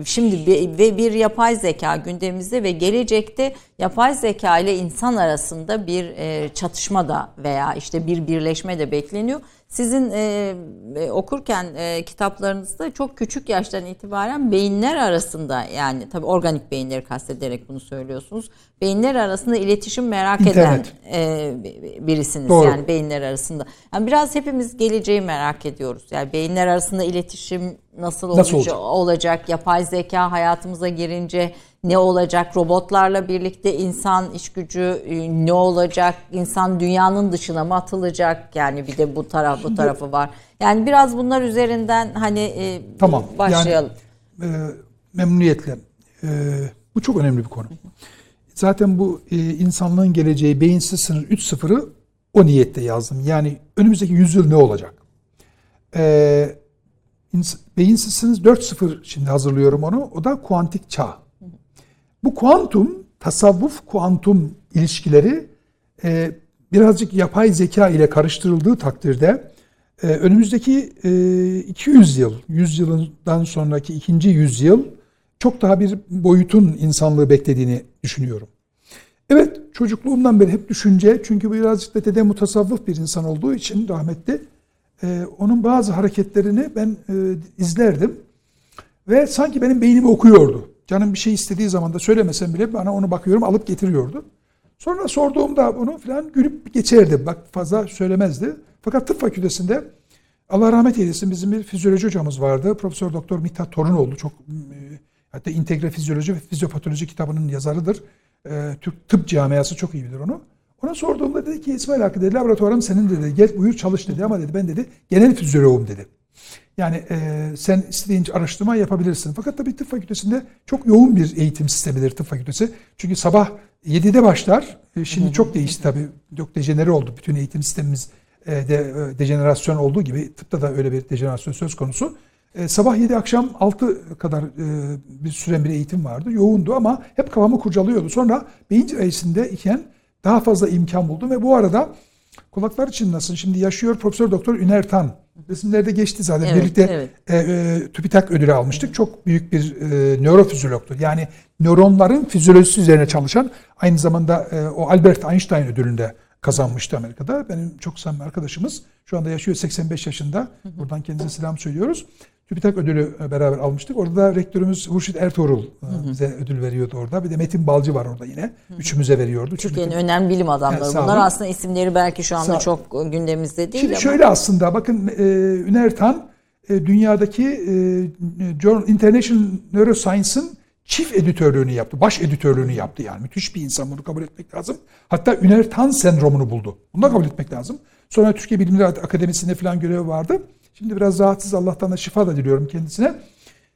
şimdi ve bir yapay zeka gündemimizde ve gelecekte yapay zeka ile insan arasında bir e, çatışma da veya işte bir birleşme de bekleniyor. Sizin e, e, okurken e, kitaplarınızda çok küçük yaştan itibaren beyinler arasında yani tabii organik beyinleri kastederek bunu söylüyorsunuz. Beyinler arasında iletişim merak İnternet. eden e, birisiniz Doğru. yani beyinler arasında. Yani biraz hepimiz geleceği merak ediyoruz. Yani beyinler arasında iletişim nasıl, Nasıl olacak, olacak? olacak? Yapay zeka hayatımıza girince ne olacak? Robotlarla birlikte insan iş gücü e, ne olacak? İnsan dünyanın dışına mı atılacak? Yani bir de bu taraf bu tarafı var. Yani biraz bunlar üzerinden hani e, Tamam. başlayalım. Yani, e, memnuniyetle. E, bu çok önemli bir konu. Zaten bu e, insanlığın geleceği beyinsiz sınır 3.0'ı o niyette yazdım. Yani önümüzdeki yüzyıl ne olacak? E, ins- beyinsiz sınır 4.0 şimdi hazırlıyorum onu. O da kuantik çağ. Bu kuantum, tasavvuf kuantum ilişkileri e, birazcık yapay zeka ile karıştırıldığı takdirde e, önümüzdeki e, 200 yıl, 100 yılından sonraki ikinci yüzyıl çok daha bir boyutun insanlığı beklediğini düşünüyorum. Evet çocukluğumdan beri hep düşünce çünkü birazcık da dedem mutasavvıf bir insan olduğu için rahmetli e, onun bazı hareketlerini ben e, izlerdim ve sanki benim beynimi okuyordu. Canım bir şey istediği zaman da söylemesem bile bana onu bakıyorum alıp getiriyordu. Sonra sorduğumda bunu falan gülüp geçerdi. Bak fazla söylemezdi. Fakat tıp fakültesinde Allah rahmet eylesin bizim bir fizyoloji hocamız vardı. Profesör Doktor Mithat Torunoğlu çok e, hatta integre fizyoloji ve fizyopatoloji kitabının yazarıdır. E, Türk tıp camiası çok iyi bilir onu. Ona sorduğumda dedi ki İsmail Hakkı dedi laboratuvarım senin dedi. Gel buyur çalış dedi ama dedi ben dedi genel fizyoloğum dedi. Yani e, sen istediğin araştırma yapabilirsin. Fakat tabii tıp fakültesinde çok yoğun bir eğitim sistemidir tıp fakültesi. Çünkü sabah 7'de başlar. E, şimdi çok değişti tabii. Çok dejenere oldu. Bütün eğitim sistemimiz e, de e, dejenerasyon olduğu gibi tıpta da öyle bir dejenerasyon söz konusu. E, sabah 7 akşam 6 kadar e, bir süren bir eğitim vardı. Yoğundu ama hep kafamı kurcalıyordu. Sonra beyin cerrahisinde iken daha fazla imkan buldum ve bu arada kulaklar için nasıl? Şimdi yaşıyor Profesör Doktor Üner Tan. Resimlerde geçti zaten. Evet, Birlikte evet. e, e, TÜBİTAK ödülü almıştık. Çok büyük bir e, nörofizyologtur. Yani nöronların fizyolojisi üzerine çalışan aynı zamanda e, o Albert Einstein ödülünde kazanmıştı Amerika'da. Benim çok samimi arkadaşımız. Şu anda yaşıyor 85 yaşında. Buradan kendisine selam söylüyoruz. TÜBİTAK ödülü e, beraber almıştık. Orada da rektörümüz Hurşit Ertuğrul e, bize ödül veriyordu orada. Bir de Metin Balcı var orada yine. Üçümüze veriyordu. Çünkü Türkiye'nin önemli bilim adamları. Sağ Bunlar aslında isimleri belki şu anda çok gündemimizde değil Şimdi ama. şöyle aslında bakın e, Üner Tan e, dünyadaki e, International Neuroscience'ın çift editörlüğünü yaptı. Baş editörlüğünü yaptı yani. Müthiş bir insan bunu kabul etmek lazım. Hatta Üner Tan sendromunu buldu. Bunu da kabul etmek lazım. Sonra Türkiye Bilimler Akademisi'nde falan görevi vardı. Şimdi biraz rahatsız Allah'tan da şifa da diliyorum kendisine.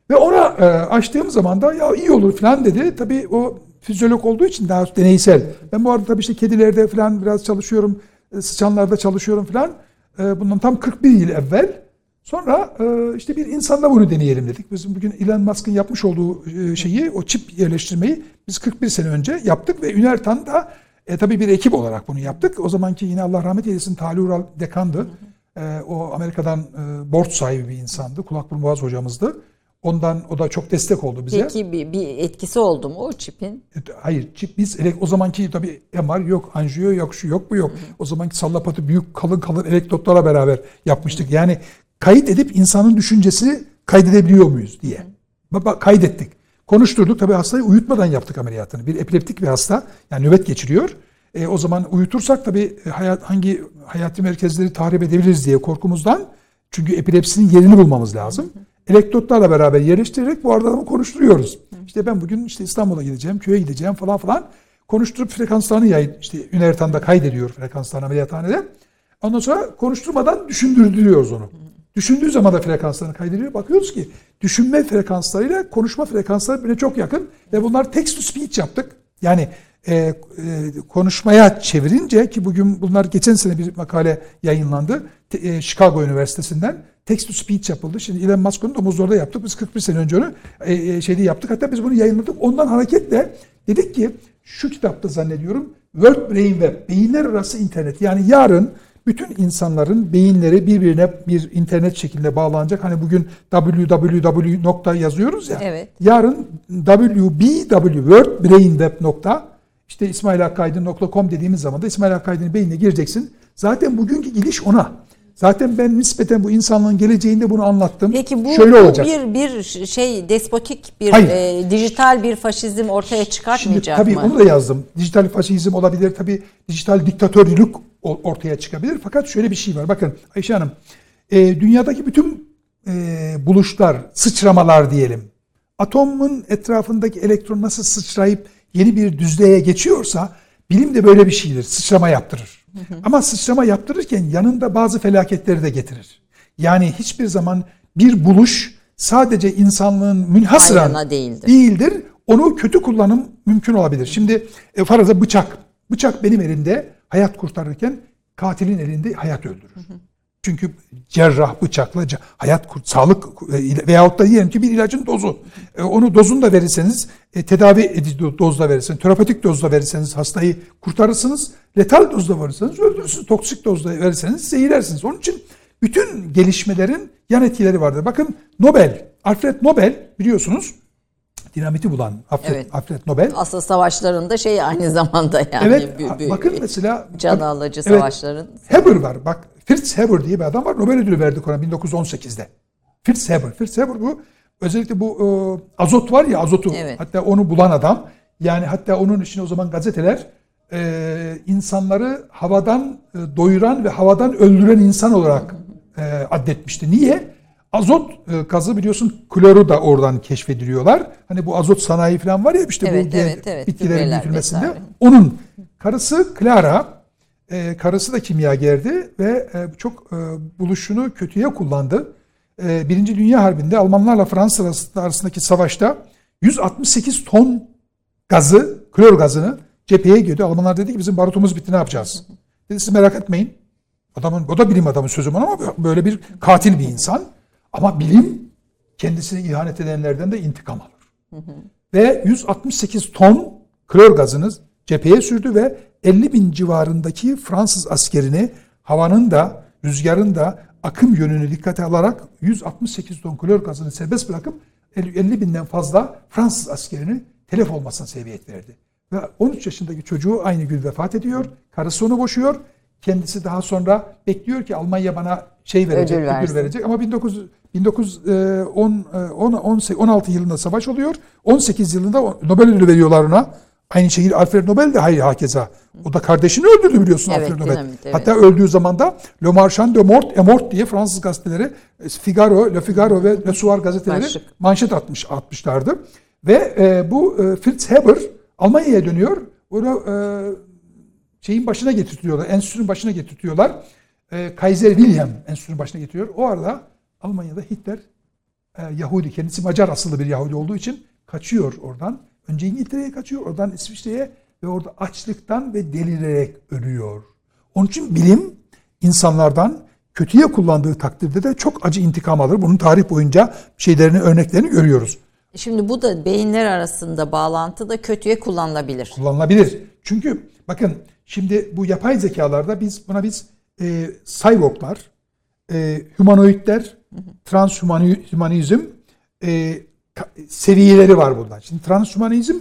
Ve ona e, açtığım zaman da ya iyi olur falan dedi. Tabii o fizyolog olduğu için daha deneysel. Ben bu arada tabii işte kedilerde falan biraz çalışıyorum. e, Sıçanlarda çalışıyorum falan. E, bundan tam 41 yıl evvel. Sonra e, işte bir insanda bunu deneyelim dedik. Bizim bugün Elon Musk'ın yapmış olduğu e, şeyi, o çip yerleştirmeyi biz 41 sene önce yaptık ve Ünertan da e, tabii bir ekip olarak bunu yaptık. O zamanki yine Allah rahmet eylesin Talih Ural dekandı. E, o Amerika'dan e, board sahibi bir insandı. Kulak burun boğaz hocamızdı. Ondan o da çok destek oldu bize. Peki bir, bir etkisi oldu mu o çipin? E, Hayır, çip biz o zamanki tabii MR yok, anjiyo yok, şu yok, bu yok. O zamanki sallapatı büyük kalın kalın elektrotlarla beraber yapmıştık. Yani kayıt edip insanın düşüncesini kaydedebiliyor muyuz diye. Baba kaydettik. Konuşturduk tabii hastayı uyutmadan yaptık ameliyatını. Bir epileptik bir hasta yani nöbet geçiriyor. E, o zaman uyutursak tabii e, hayat, hangi hayati merkezleri tahrip edebiliriz diye korkumuzdan. Çünkü epilepsinin yerini bulmamız lazım. Elektrotlarla beraber yerleştirerek bu arada konuşturuyoruz. İşte ben bugün işte İstanbul'a gideceğim, köye gideceğim falan falan. Konuşturup frekanslarını yayın. İşte Ünertan da kaydediyor frekanslarını ameliyathanede. Ondan sonra konuşturmadan düşündürtüyoruz onu. Düşündüğü zaman da frekanslarını kaydediyor. Bakıyoruz ki düşünme frekanslarıyla konuşma frekansları birbirine çok yakın. Ve bunlar text to speech yaptık. Yani e, e, konuşmaya çevirince ki bugün bunlar geçen sene bir makale yayınlandı Te- e, Chicago Üniversitesi'nden text to speech yapıldı. Şimdi Elon Musk onu domuzlarda yaptık. Biz 41 sene önce onu e, e, şeyde yaptık. Hatta biz bunu yayınladık. Ondan hareketle dedik ki şu kitapta zannediyorum World Brain Web, beyinler arası internet. Yani yarın bütün insanların beyinleri birbirine bir internet şeklinde bağlanacak. Hani bugün www nokta yazıyoruz ya. Evet. Yarın wbw World Brain Web nokta işte ismailakkaydın.com dediğimiz zaman da İsmail Hakkaydın'ın beynine gireceksin. Zaten bugünkü gidiş ona. Zaten ben nispeten bu insanlığın geleceğinde bunu anlattım. Peki bu, Şöyle bu olacak. bir bir şey despotik bir Hayır. e, dijital bir faşizm ortaya Şimdi çıkartmayacak tabii mı? onu da yazdım. Dijital faşizm olabilir, tabii dijital diktatörlük ortaya çıkabilir. Fakat şöyle bir şey var. Bakın Ayşe Hanım, e, dünyadaki bütün e, buluşlar, sıçramalar diyelim. Atomun etrafındaki elektron nasıl sıçrayıp yeni bir düzleye geçiyorsa bilim de böyle bir şeydir. Sıçrama yaptırır. Ama sıçrama yaptırırken yanında bazı felaketleri de getirir. Yani hiçbir zaman bir buluş sadece insanlığın münhasıran değildir. değildir. Onu kötü kullanım mümkün olabilir. Şimdi e, faraza bıçak. Bıçak benim elimde hayat kurtarırken katilin elinde hayat öldürür. Çünkü cerrah bıçakla hayat kurt, sağlık e, veyahut da diyelim ki bir ilacın dozu. E, onu dozunu da verirseniz e, tedavi edici do- dozda verirseniz, terapötik dozda verirseniz hastayı kurtarırsınız. Letal dozda verirseniz öldürürsünüz. Toksik dozda verirseniz zehirlersiniz. Onun için bütün gelişmelerin yan etkileri vardır. Bakın Nobel, Alfred Nobel biliyorsunuz dinamiti bulan Alfred, Evet. Alfred Nobel. Asıl savaşlarında şey aynı zamanda yani. evet, bir- bir- bakın mesela can alıcı Evet, savaşların. Haber var. Bak Fritz Haber diye bir adam var. Nobel ödülü verdik ona 1918'de. Fritz Haber. Fritz Haber bu özellikle bu e, azot var ya azotu. Evet. Hatta onu bulan adam. Yani hatta onun için o zaman gazeteler e, insanları havadan e, doyuran ve havadan öldüren insan olarak e, addetmişti. Niye? Azot e, gazı biliyorsun kloru da oradan keşfediliyorlar. Hani bu azot sanayi falan var ya işte Evet, bu evet, evet. bitkilerin büyütülmesinde. Onun karısı Clara e, karısı da kimyagerdi ve e, çok e, buluşunu kötüye kullandı. E, Birinci Dünya Harbi'nde Almanlarla Fransız arasında- arasındaki savaşta 168 ton gazı, klor gazını cepheye girdi. Almanlar dedi ki bizim barutumuz bitti ne yapacağız? Dedi siz merak etmeyin. Adamın, o da bilim adamı sözüm ama böyle bir katil bir insan. Ama bilim kendisine ihanet edenlerden de intikam alır ve 168 ton klor gazını cepheye sürdü ve 50 bin civarındaki Fransız askerini havanın da rüzgarın da akım yönünü dikkate alarak 168 ton klor gazını serbest bırakıp 50 50 binden fazla Fransız askerini telef olmasına sebebiyet verdi. Ve 13 yaşındaki çocuğu aynı gün vefat ediyor. Karısı onu boşuyor. Kendisi daha sonra bekliyor ki Almanya bana şey verecek, Ödül ödül, verecek. Ama 19 1910 10 16 yılında savaş oluyor. 18 yılında Nobel ödülü veriyorlar ona. Aynı şekilde Alfred Nobel de hayır hakeza. O da kardeşini öldürdü biliyorsun Evet, Alfred Nobel. dinamit, evet. Hatta öldüğü zaman da Le Marchand de Mort et Mort diye Fransız gazeteleri e, Figaro, Le Figaro ve Le Soir gazeteleri Başlık. manşet atmış atmışlardı. Ve e, bu e, Fritz Haber Almanya'ya dönüyor. Onu e, şeyin başına getirtiyorlar. Enstitünün başına getirtiyorlar. E, Kaiser Wilhelm enstitünün başına getiriyor. O arada Almanya'da Hitler e, Yahudi, kendisi Macar asıllı bir Yahudi olduğu için kaçıyor oradan. Önce İngiltere'ye kaçıyor, oradan İsviçre'ye ve orada açlıktan ve delirerek ölüyor. Onun için bilim insanlardan kötüye kullandığı takdirde de çok acı intikam alır. Bunun tarih boyunca şeylerini, örneklerini görüyoruz. Şimdi bu da beyinler arasında bağlantı da kötüye kullanılabilir. kullanılabilir. Çünkü bakın şimdi bu yapay zekalarda biz buna biz e, cyborglar, e, humanoidler, transhumanizm e, seviyeleri var bundan. Şimdi transhumanizm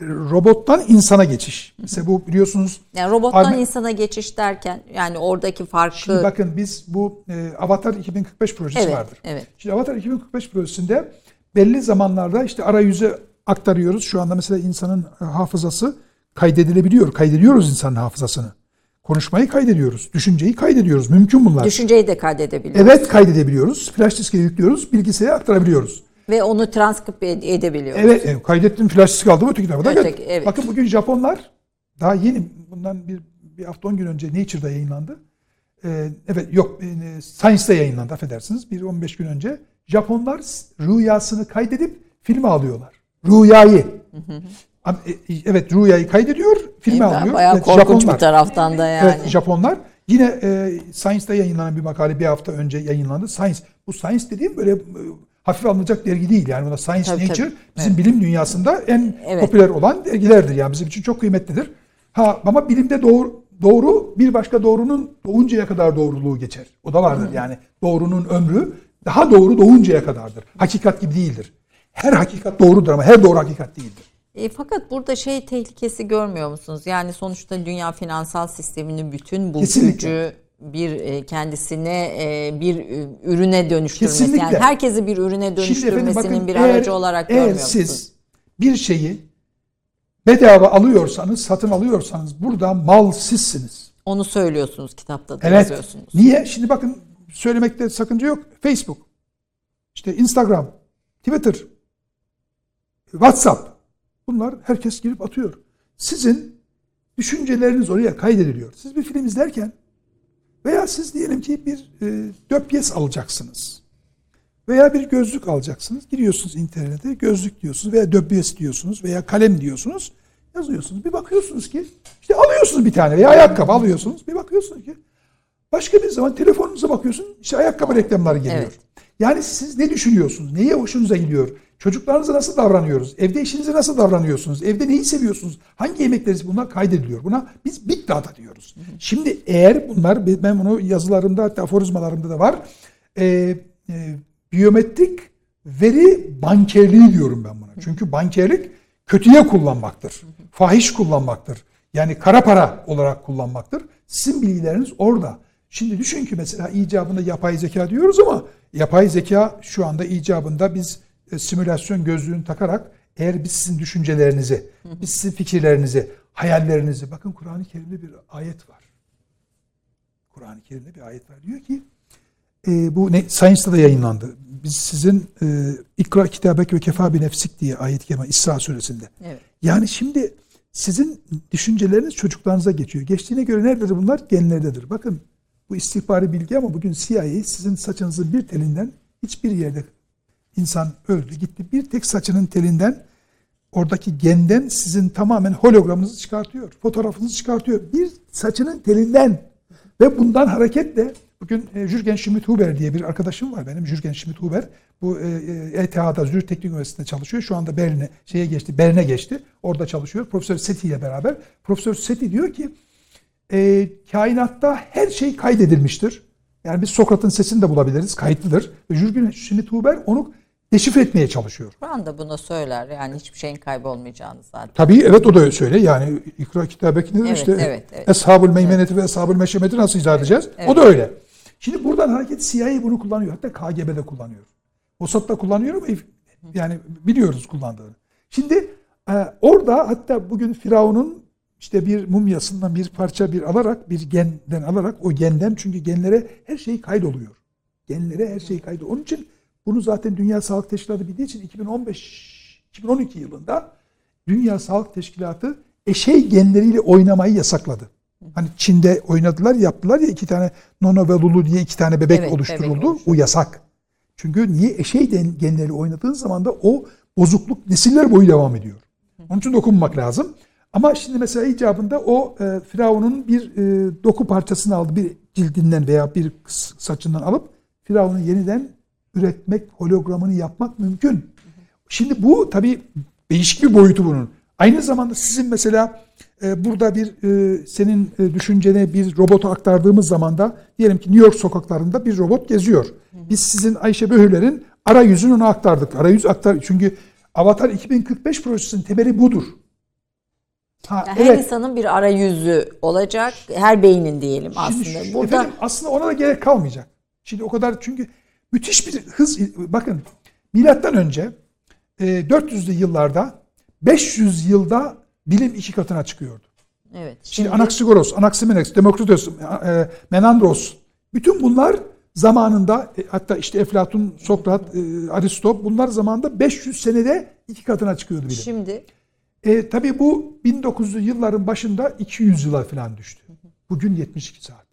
e, robottan insana geçiş. Mesela bu biliyorsunuz Yani robottan Arme- insana geçiş derken yani oradaki farkı Şimdi bakın biz bu e, Avatar 2045 projesi evet, vardır. evet. Şimdi Avatar 2045 projesinde belli zamanlarda işte arayüze aktarıyoruz. Şu anda mesela insanın e, hafızası kaydedilebiliyor. Kaydediyoruz insanın hafızasını. Konuşmayı kaydediyoruz. Düşünceyi kaydediyoruz. Mümkün bunlar. Düşünceyi de kaydedebiliyor. evet kaydedebiliyoruz. Flash diske yüklüyoruz. Bilgisayara aktarabiliyoruz. Ve onu transkript ed- edebiliyor. Evet e, kaydettim flash disk aldım öteki tarafa da Öteki, geldim. evet. Bakın bugün Japonlar daha yeni bundan bir, bir hafta 10 gün önce Nature'da yayınlandı. Ee, evet yok e, Science'da yayınlandı affedersiniz. Bir 15 gün önce. Japonlar rüyasını kaydedip filme alıyorlar. Rüyayı. E, Evet rüyayı kaydediyor, filme alıyor. Bayağı Evet, korkunç Japonlar. bir taraftan da yani. Evet Japonlar. Yine e, Science'da yayınlanan bir makale bir hafta önce yayınlandı. Science. Bu Science dediğim böyle e, hafif alınacak dergi değil. Yani buna Science Tabii, Nature tabii. bizim bilim dünyasında en Evet. popüler olan dergilerdir. Yani bizim için çok kıymetlidir. Ha ama bilimde doğru doğru bir başka doğrunun doğuncaya kadar doğruluğu geçer. O da vardır yani. Doğrunun ömrü daha doğru doğuncaya kadardır. Hakikat gibi değildir. Her hakikat doğrudur ama her doğru hakikat değildir. E, fakat burada şey tehlikesi görmüyor musunuz? Yani sonuçta dünya finansal sisteminin bütün bu Kesinlikle. gücü bir e, kendisine e, bir e, ürüne dönüştürmesi. Kesinlikle. Yani herkesi bir ürüne dönüştürmesinin efendim bakın, bir eğer- aracı olarak eğer görmüyor siz musunuz? bir şeyi bedava alıyorsanız, satın alıyorsanız burada mal sizsiniz. Onu söylüyorsunuz kitapta da Evet. yazıyorsunuz. Niye? Şimdi bakın söylemekte sakınca yok. Facebook, işte Instagram, Twitter, WhatsApp. Bunlar herkes girip atıyor. Sizin düşünceleriniz oraya kaydediliyor. Siz bir film izlerken veya siz diyelim ki bir e, döpyes alacaksınız. Veya bir gözlük alacaksınız. Giriyorsunuz internete gözlük diyorsunuz veya döpyes diyorsunuz veya kalem diyorsunuz. Yazıyorsunuz. Bir bakıyorsunuz ki işte alıyorsunuz bir tane veya ayakkabı alıyorsunuz. Bir bakıyorsunuz ki Başka bir zaman telefonunuza bakıyorsun işte ayakkabı reklamları geliyor. Evet. Yani siz ne düşünüyorsunuz? Neye hoşunuza gidiyor? Çocuklarınıza nasıl davranıyoruz? Evde eşinize nasıl davranıyorsunuz? Evde neyi seviyorsunuz? Hangi yemekleriniz bunlar kaydediliyor. Buna biz big data diyoruz. Şimdi eğer bunlar ben bunu yazılarımda hatta aforizmalarımda da var. Ee, e, biyometrik veri bankerliği diyorum ben buna. Çünkü bankerlik kötüye kullanmaktır. Fahiş kullanmaktır. Yani kara para olarak kullanmaktır. Sizin bilgileriniz orada. Şimdi düşün ki mesela icabında yapay zeka diyoruz ama yapay zeka şu anda icabında biz e, simülasyon gözlüğünü takarak eğer biz sizin düşüncelerinizi, biz sizin fikirlerinizi, hayallerinizi bakın Kur'an-ı Kerim'de bir ayet var. Kur'an-ı Kerim'de bir ayet var. Diyor ki e, bu ne Science'da da yayınlandı. Biz sizin e, ikra kitabek ve kefa bi nefsik diye ayet-i kerime İsra suresinde. Evet. Yani şimdi sizin düşünceleriniz çocuklarınıza geçiyor. Geçtiğine göre nerededir bunlar? Genlerdedir. Bakın bu istihbari bilgi ama bugün CIA sizin saçınızın bir telinden hiçbir yerde insan öldü gitti. Bir tek saçının telinden oradaki genden sizin tamamen hologramınızı çıkartıyor. Fotoğrafınızı çıkartıyor. Bir saçının telinden ve bundan hareketle bugün e, Jürgen Schmidt-Huber diye bir arkadaşım var benim. Jürgen Schmidt-Huber. Bu e, e, ETH'da Zürich Teknik Üniversitesi'nde çalışıyor. Şu anda Berlin'e şeye geçti. Bern'e geçti. Orada çalışıyor. Profesör Seti ile beraber. Profesör Seti diyor ki e, kainatta her şey kaydedilmiştir. Yani biz Sokrat'ın sesini de bulabiliriz. Kayıtlıdır. Jürgen Schmidt-Huber onu deşifre etmeye çalışıyor. Kur'an da bunu söyler. Yani hiçbir şeyin kaybolmayacağını zaten. Tabii evet o da söyle. Yani ikra kitabeki nedir Evet, işte evet, evet. Eshabul meymeneti ve eshabul meşemeti nasıl izah edeceğiz? O da öyle. Şimdi buradan hareket CIA bunu kullanıyor. Hatta KGB de kullanıyor. Mossad da kullanıyor ama yani biliyoruz kullandığını. Şimdi e, orada hatta bugün Firavun'un işte bir mumyasından bir parça bir alarak bir genden alarak o genden çünkü genlere her şey kaydoluyor. Genlere her şey kaydoluyor. Onun için bunu zaten Dünya Sağlık Teşkilatı bildiği için 2015 2012 yılında Dünya Sağlık Teşkilatı eşey genleriyle oynamayı yasakladı. Hani Çin'de oynadılar yaptılar ya iki tane Nono ve Lulu diye iki tane bebek Evet, oluşturuldu. bebek oluşturuldu. O yasak. Çünkü niye eşey gen- genleri oynadığın zaman da o bozukluk nesiller boyu devam ediyor. Onun için dokunmak lazım. Ama şimdi mesela icabında o e, Firavun'un bir e, doku parçasını aldı bir cildinden veya bir saçından alıp Firavun'u yeniden üretmek, hologramını yapmak mümkün. Şimdi bu tabii değişik bir boyutu bunun. Aynı zamanda sizin mesela e, burada bir e, senin e, düşüncene bir robotu aktardığımız zaman da diyelim ki New York sokaklarında bir robot geziyor. Biz sizin Ayşe Böhürler'in arayüzünü ona aktardık. Arayüz aktar çünkü Avatar 2045 projesinin temeli budur. Ha, Yani Her insanın bir arayüzü olacak. Her beynin diyelim aslında. Şimdi Burada efendim, aslında ona da gerek kalmayacak. Şimdi o kadar çünkü müthiş bir hız bakın milattan önce e, 400'lü yıllarda 500 yılda bilim iki katına çıkıyordu. evet. Şimdi Anaxagoras, Anaximenes, Demokritos, e, Menandros bütün bunlar zamanında e, hatta işte Eflatun, Sokrat, e, Aristo bunlar zamanında 500 senede iki katına çıkıyordu bilim. Şimdi E, tabii bu 1900'lü yılların başında 200 yıla falan düştü. Bugün 72 saat.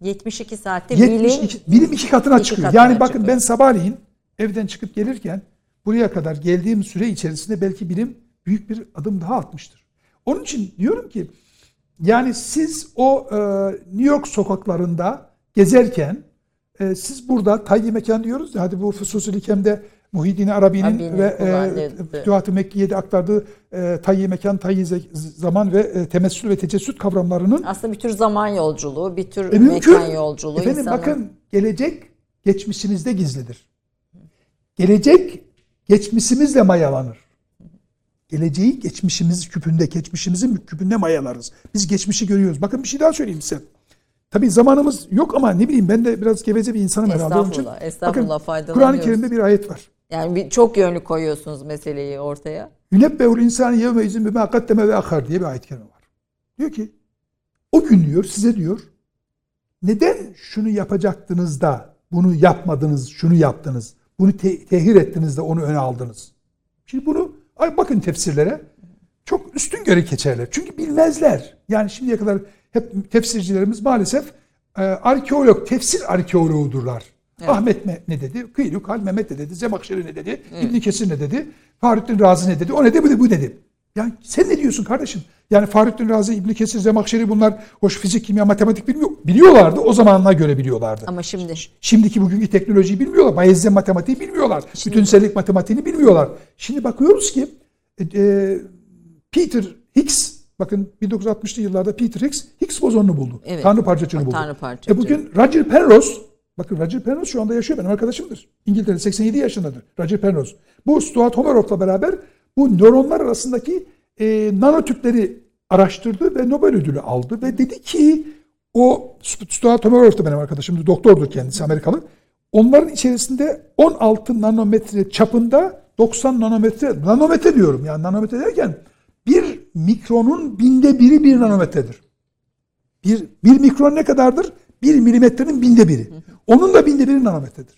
72 saatte 72, bilim bilim iki katına iki çıkıyor. katına yani bakın çıkıyor. ben sabahleyin evden çıkıp gelirken buraya kadar geldiğim süre içerisinde belki bilim büyük bir adım daha atmıştır. Onun için diyorum ki yani siz o e, New York sokaklarında gezerken e, siz burada tayyi mekan diyoruz ya hadi bu Fususul Hikem'de Muhyiddin Arabi'nin Arabi'nin ve e, Fütuhat-ı Mekke'de aktardığı e, tayyi mekan, tayyi zaman ve e, temessül ve tecessüt kavramlarının Aslında bir tür zaman yolculuğu, bir tür e, mümkün. mekan yolculuğu. Efendim insanın- bakın gelecek geçmişinizde gizlidir. Gelecek geçmişimizle mayalanır. Geleceği geçmişimiz küpünde, geçmişimizin küpünde mayalarız. Biz geçmişi görüyoruz. Bakın bir şey daha söyleyeyim size. Tabii zamanımız yok ama ne bileyim ben de biraz geveze bir insanım herhalde. Onun için. Estağfurullah, estağfurullah, Bakın. Kur'an-ı Kerim'de bir ayet var. Yani bir, çok yönlü koyuyorsunuz meseleyi ortaya. Yünebbeul insani yevme izin bima kaddeme ve akar diye bir ayet kerime var. Diyor ki o gün diyor size diyor neden şunu yapacaktınız da bunu yapmadınız, şunu yaptınız, bunu te- tehir ettiniz de onu öne aldınız. Şimdi bunu ay bakın tefsirlere çok üstün göre geçerler. Çünkü bilmezler. Yani şimdiye kadar hep tefsircilerimiz maalesef e, arkeolog, tefsir arkeoloğudurlar. Ahmet me- ne dedi? Kıyluk Hal Mehmet ne dedi? Zemakşeri ne dedi? İbn Kesir ne dedi? Fahrettin Razi ne dedi? O ne dedi? Bu, de- bu dedi. Yani sen ne diyorsun kardeşim? Yani Fahrettin Razi, İbn Kesir, Zemakşeri bunlar hoş fizik, kimya, matematik bilmiyor. Biliyorlardı. O zamanına göre biliyorlardı. Ama şimdi Şimdiki bugünkü teknolojiyi bilmiyorlar. Bayezid matematiği bilmiyorlar. Bütünsellik matematiğini bilmiyorlar. Şimdi bakıyoruz ki e, e, Peter Higgs bakın 1960'lı yıllarda Peter Higgs Higgs bozonunu buldu. Evet. Tanrı parçacığını buldu. Tanrı parçacığı. E bugün Roger Penrose bakın Roger Penrose şu anda yaşıyor benim arkadaşımdır. İngiltere 87 yaşındadır Roger Penrose. Bu Stuart Homeroff'la beraber bu nöronlar arasındaki e, nanotüpleri araştırdı ve Nobel ödülü aldı ve dedi ki o Stuart Homeroff da benim arkadaşımdı. Doktordur kendisi Amerikalı. Onların içerisinde 16 nanometre çapında 90 nanometre, nanometre diyorum yani nanometre derken bir mikronun binde biri bir nanometredir. Bir, bir mikron ne kadardır? Bir milimetrenin binde biri. Onun da binde biri nanometredir.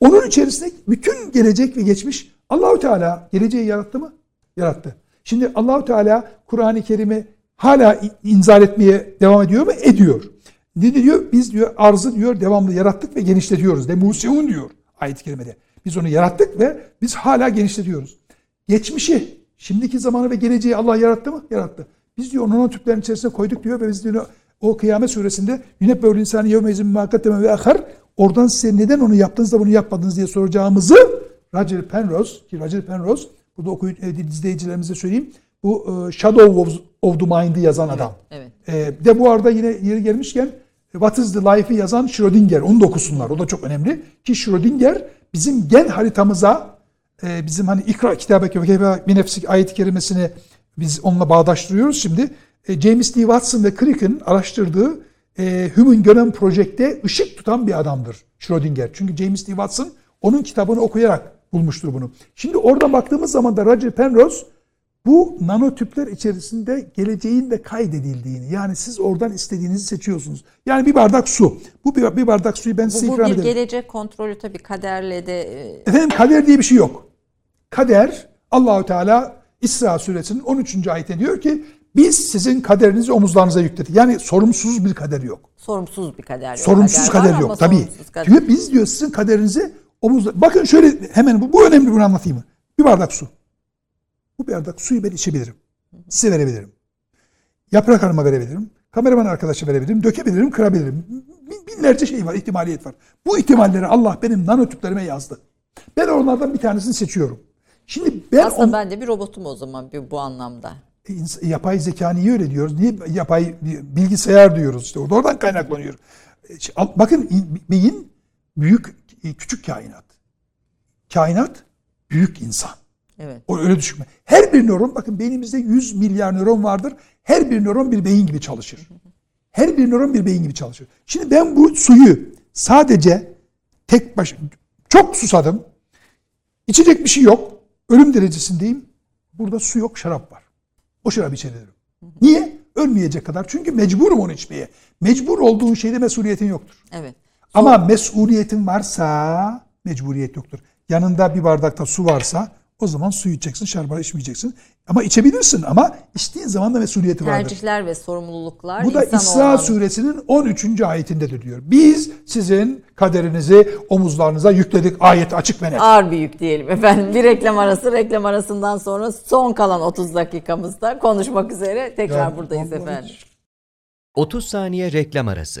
Onun içerisinde bütün gelecek ve geçmiş Allahu Teala geleceği yarattı mı? Yarattı. Şimdi Allahu Teala Kur'an-ı Kerim'i hala inzal etmeye devam ediyor mu? Ediyor. Ne diyor? Biz diyor arzı diyor devamlı yarattık ve genişletiyoruz. De museun diyor ayet-i kerimede. Biz onu yarattık ve biz hala genişletiyoruz. Geçmişi, şimdiki zamanı ve geleceği Allah yarattı mı? Yarattı. Biz diyor onun tüplerin içerisine koyduk diyor ve biz diyor o kıyamet suresinde yine böyle insanı yevme izin muhakkatleme ve akar oradan size neden onu yaptınız da bunu yapmadınız diye soracağımızı Roger Penrose ki Roger Penrose burada okuyun e, izleyicilerimize söyleyeyim bu e, Shadow of, of the Mind'ı yazan adam. evet. E, bir de bu arada yine yeri gelmişken What is the Life'ı yazan Schrödinger. Onu da okusunlar. O da çok önemli. Ki Schrödinger bizim gen haritamıza e, bizim hani ikra kitabeke ve keyfe bir nefsi ayet-i kerimesini biz onunla bağdaştırıyoruz şimdi. E, James D. Watson ve Crick'in araştırdığı e, Human Genome Project'te ışık tutan bir adamdır Schrödinger. Çünkü James D. Watson onun kitabını okuyarak bulmuştur bunu. Şimdi oradan baktığımız zaman da Roger Penrose bu nanotüpler içerisinde geleceğin de kaydedildiğini yani siz oradan istediğinizi seçiyorsunuz. Yani bir bardak su. Bu bir, bir bardak suyu ben Bu, size bu ikram bir ederim. gelecek kontrolü tabii kaderle de e, Efendim kader diye bir şey yok. Kader Allahü Teala İsra suresinin 13. ayetinde diyor ki biz sizin kaderinizi omuzlarınıza yükledik. Yani sorumsuz bir kader yok. sorumsuz bir kader yok. Sorumsuz kader, ama yok tabii. kader. Diyor biz diyor sizin kaderinizi omuzla. Bakın şöyle hemen bu, bu önemli bunu anlatayım mı? Bir bardak su. Bu bardak suyu ben içebilirim. Size verebilirim. Yaprak Hanım'a verebilirim. Kameraman arkadaşa verebilirim. Dökebilirim, kırabilirim. Bin- Binlerce şey var, ihtimaliyet var. Bu ihtimalleri Allah benim nanotüplerime yazdı. Ben onlardan bir tanesini seçiyorum. Şimdi ben Aslında on- ben de bir robotum o zaman bir, bu anlamda. Yapay zeka niye öyle diyoruz? Niye yapay bilgisayar diyoruz işte orada oradan kaynaklanıyor. E, Bakın in- beyin büyük e, küçük kainat. Kainat büyük insan. Evet. O öyle düşünme. Her bir nöron bakın beynimizde 100 milyar nöron vardır. Her bir nöron bir beyin gibi çalışır. Her bir nöron bir beyin gibi çalışır. Şimdi ben bu suyu sadece tek baş çok susadım. İçecek bir şey yok. Ölüm derecesindeyim. Burada su yok, şarap var. O şarabı içebilirim. Niye? Ölmeyecek kadar. Çünkü mecburum onu içmeye. Mecbur olduğun şeyde mesuliyetin yoktur. Evet. Ama mesuliyetin varsa mecburiyet yoktur. Yanında bir bardakta su varsa O zaman suyu içeceksin, şarabı içmeyeceksin. Ama içebilirsin ama içtiğin zaman da mesuliyeti vardır. Tercihler ve sorumluluklar Bu da İsra olan- suresinin 13. ayetinde diyor. Biz sizin kaderinizi omuzlarınıza yükledik. Ayet açık ve net. ağır bir yük diyelim efendim. Bir reklam arası, reklam arasından sonra son kalan 30 dakikamızda konuşmak üzere tekrar Yani buradayız efendim. 30 saniye reklam arası.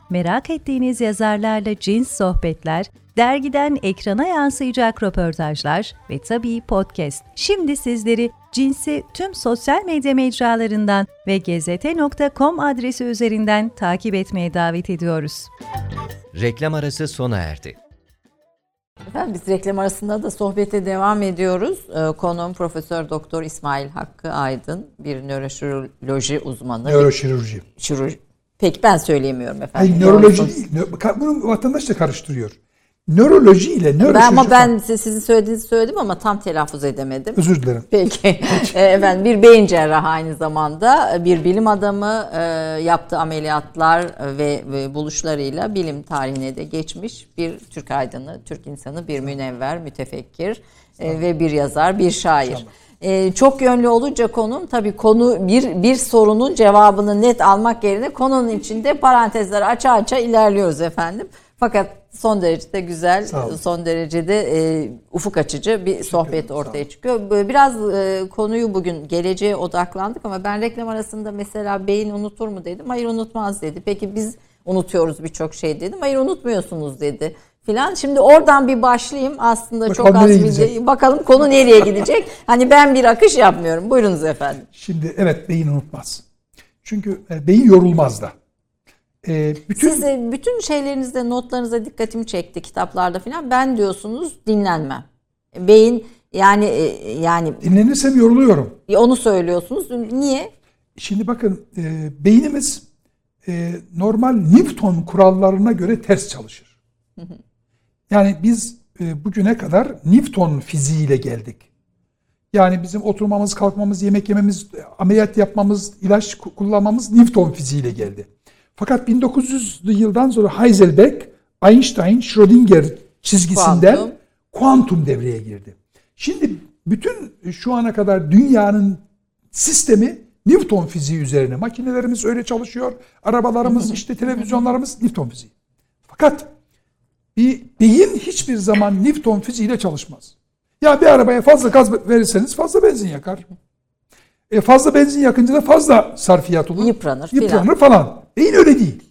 merak ettiğiniz yazarlarla cins sohbetler, dergiden ekrana yansıyacak röportajlar ve tabii podcast. Şimdi sizleri Cins'i tüm sosyal medya mecralarından ve gezete.com adresi üzerinden takip etmeye davet ediyoruz. Reklam arası sona erdi. Efendim biz reklam arasında da sohbete devam ediyoruz. Ee, Konuğum Profesör Doktor İsmail Hakkı Aydın, bir nöroşiroloji uzmanı. Nöroşirurji. Şirurji. Peki ben söyleyemiyorum efendim. Hayır nöroloji değil. Bunu vatandaş da karıştırıyor. Nöroloji ile nöroşirurji. Ben, ama ben sizin söylediğinizi söyledim ama tam telaffuz edemedim. Özür dilerim. Peki. E, Efendim bir beyin cerrahı aynı zamanda bir bilim adamı e, yaptığı ameliyatlar ve, ve buluşlarıyla bilim tarihine de geçmiş bir Türk aydını, Türk insanı, bir münevver, mütefekkir e, ve bir yazar, bir şair. E, çok yönlü olunca konum tabii konu bir bir sorunun cevabını net almak yerine konunun içinde parantezleri aça aça ilerliyoruz efendim. Fakat son derece de güzel, son derecede e, ufuk açıcı bir sohbet ortaya çıkıyor. Biraz e, konuyu bugün geleceğe odaklandık ama ben reklam arasında mesela beyin unutur mu dedim. Hayır unutmaz dedi. Peki biz unutuyoruz birçok şey dedim. Hayır unutmuyorsunuz dedi filan. Şimdi oradan bir başlayayım. Aslında Bakalım çok az bir bakalım konu nereye gidecek. Hani ben bir akış yapmıyorum. Buyurunuz efendim. Şimdi evet beyin unutmaz. Çünkü e, beyin yorulmaz da. E, bütün Siz de bütün şeylerinizde notlarınıza dikkatimi çekti kitaplarda filan. Ben diyorsunuz dinlenmem. Beyin yani e, yani dinlenirsem yoruluyorum. onu söylüyorsunuz. Niye? Şimdi bakın e, beynimiz e, normal Newton kurallarına göre ters çalışır. Yani biz e, bugüne kadar Newton fiziğiyle geldik. Yani bizim oturmamız, kalkmamız, yemek yememiz, ameliyat yapmamız, ilaç ku- kullanmamız Newton fiziğiyle geldi. Fakat 1900'lü yıldan sonra Heisenberg, Einstein, Schrödinger çizgisinden Kuantum. kuantum devreye girdi. Şimdi bütün şu ana kadar dünyanın sistemi Newton fiziği üzerine. Makinelerimiz öyle çalışıyor. Arabalarımız, işte televizyonlarımız Newton fiziği. Fakat bir beyin hiçbir zaman Newton fiziğiyle çalışmaz. Ya bir arabaya fazla gaz verirseniz fazla benzin yakar. E fazla benzin yakınca da fazla sarfiyat olur. Yıpranır. Yıpranır falan. Beyin öyle değil.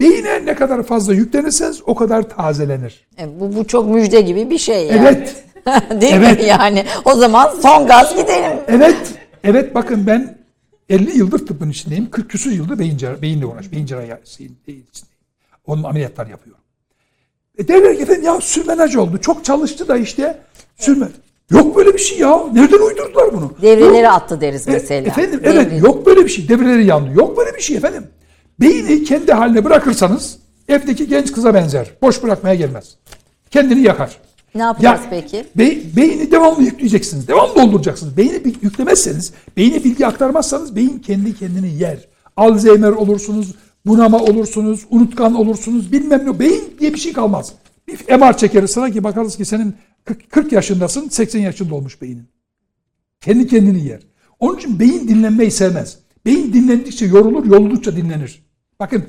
Beyine ne kadar fazla yüklenirseniz o kadar tazelenir. E, bu, bu çok müjde gibi bir şey yani. Evet. Değil mi Evet. yani? O zaman son gaz gidelim. Evet. Evet bakın ben 50 yıldır tıbbın içindeyim. 40 küsur yıldır beyin cerrah, beyinle uğraş. Beyin cerrahisi içindeyim. Onun ameliyatlar yapıyorum. E derler ki efendim ya sürmenaj oldu. Çok çalıştı da işte sürme. Yok böyle bir şey ya. Nereden uydurdular bunu? Devreleri Yok. attı deriz E, mesela. efendim Devre- evet yok böyle bir şey. Devreleri yandı. Yok böyle bir şey efendim. Beyni kendi haline bırakırsanız evdeki genç kıza benzer. Boş bırakmaya gelmez. Kendini yakar. Ne yapacağız Ya, peki? be- beyni devamlı yükleyeceksiniz. Devamlı dolduracaksınız. Beyni yüklemezseniz, beyni bilgi aktarmazsanız beyin kendi kendini yer. Alzheimer olursunuz, bunama olursunuz, unutkan olursunuz, bilmem ne. Beyin diye bir şey kalmaz. Bir MR çekeriz sana ki bakarız ki senin 40, 40 yaşındasın, 80 yaşında olmuş beynin. Kendi kendini yer. Onun için beyin dinlenmeyi sevmez. Beyin dinlendikçe yorulur, yoruldukça dinlenir. Bakın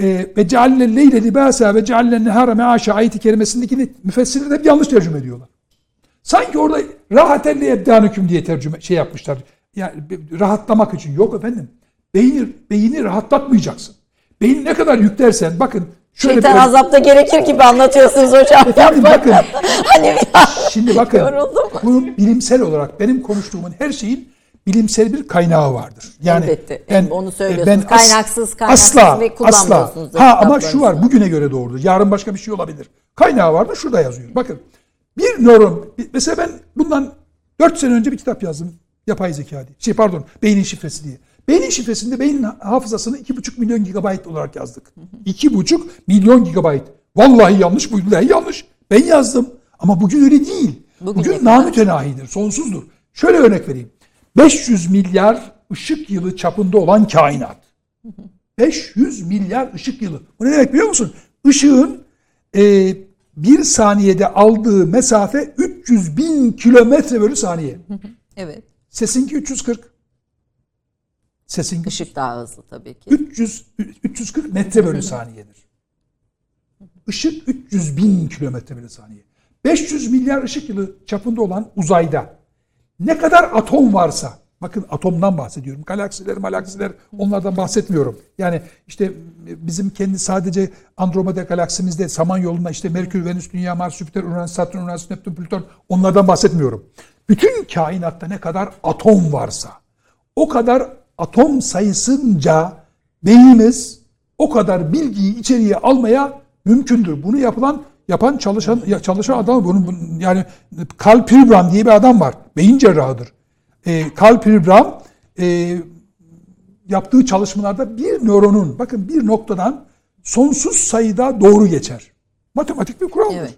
e, ve cealle leyle libasa ve cealle nehara meaşa ayeti kerimesindekini müfessirler hep yanlış tercüme ediyorlar. Sanki orada rahaten li ebdanüküm diye tercüme şey yapmışlar. Yani rahatlamak için. Yok efendim. Beyni, beyni rahatlatmayacaksın. Beyni ne kadar yüklersen bakın şöyle Şeytan bir- azapta gerekir gibi anlatıyorsunuz hocam. Efendim bakın hani. Şimdi bakın Yoruldum. bunun bilimsel olarak benim konuştuğumun her şeyin bilimsel bir kaynağı vardır. Yani Elbette. Onu söylüyorsunuz. ben Kaynaksız, kaynaksız asla, ve kullanmıyorsunuz Asla. Ha ama şu var bugüne göre doğrudur. Yarın başka bir şey olabilir. Kaynağı vardır şurada yazıyor. Bakın bir nöron mesela ben bundan 4 sene önce bir kitap yazdım. Yapay zeka diye. Şey pardon beynin şifresi diye. Beynin şifresinde beynin hafızasını 2,5 milyon gigabayt olarak yazdık. 2,5 milyon gigabayt. Vallahi yanlış, bu billahi yanlış. Ben yazdım. Ama bugün öyle değil. Bugün Bugün, namütenahidir, sonsuzdur. Şöyle örnek vereyim. 500 milyar ışık yılı çapında olan kainat. 500 milyar ışık yılı. Bu ne demek biliyor musun? Işığın e, bir saniyede aldığı mesafe 300 bin kilometre bölü saniye. Evet. Sesinki 340. Sesinki Işık daha hızlı tabii ki. 300 340 metre bölü saniyedir. Işık 300 bin kilometre bölü saniye. 500 milyar ışık yılı çapında olan uzayda ne kadar atom varsa bakın atomdan bahsediyorum. Galaksiler, malaksiler onlardan bahsetmiyorum. Yani işte bizim kendi sadece Andromeda galaksimizde Samanyolu'nda işte Merkür, Venüs, Dünya, Mars, Jüpiter, Uranüs, Satürn, Uranüs, Neptün, Plüton onlardan bahsetmiyorum. Bütün kainatta ne kadar atom varsa o kadar atom sayısınca beynimiz o kadar bilgiyi içeriye almaya mümkündür. Bunu yapılan yapan çalışan ya- çalışan adam bunun, bunun- yani Carl Pilbram diye bir adam var. Beyin cerrahıdır. Ee, Carl Pilbram e, yaptığı çalışmalarda bir nöronun bakın bir noktadan sonsuz sayıda doğru geçer. Matematik bir kuraldır. Evet.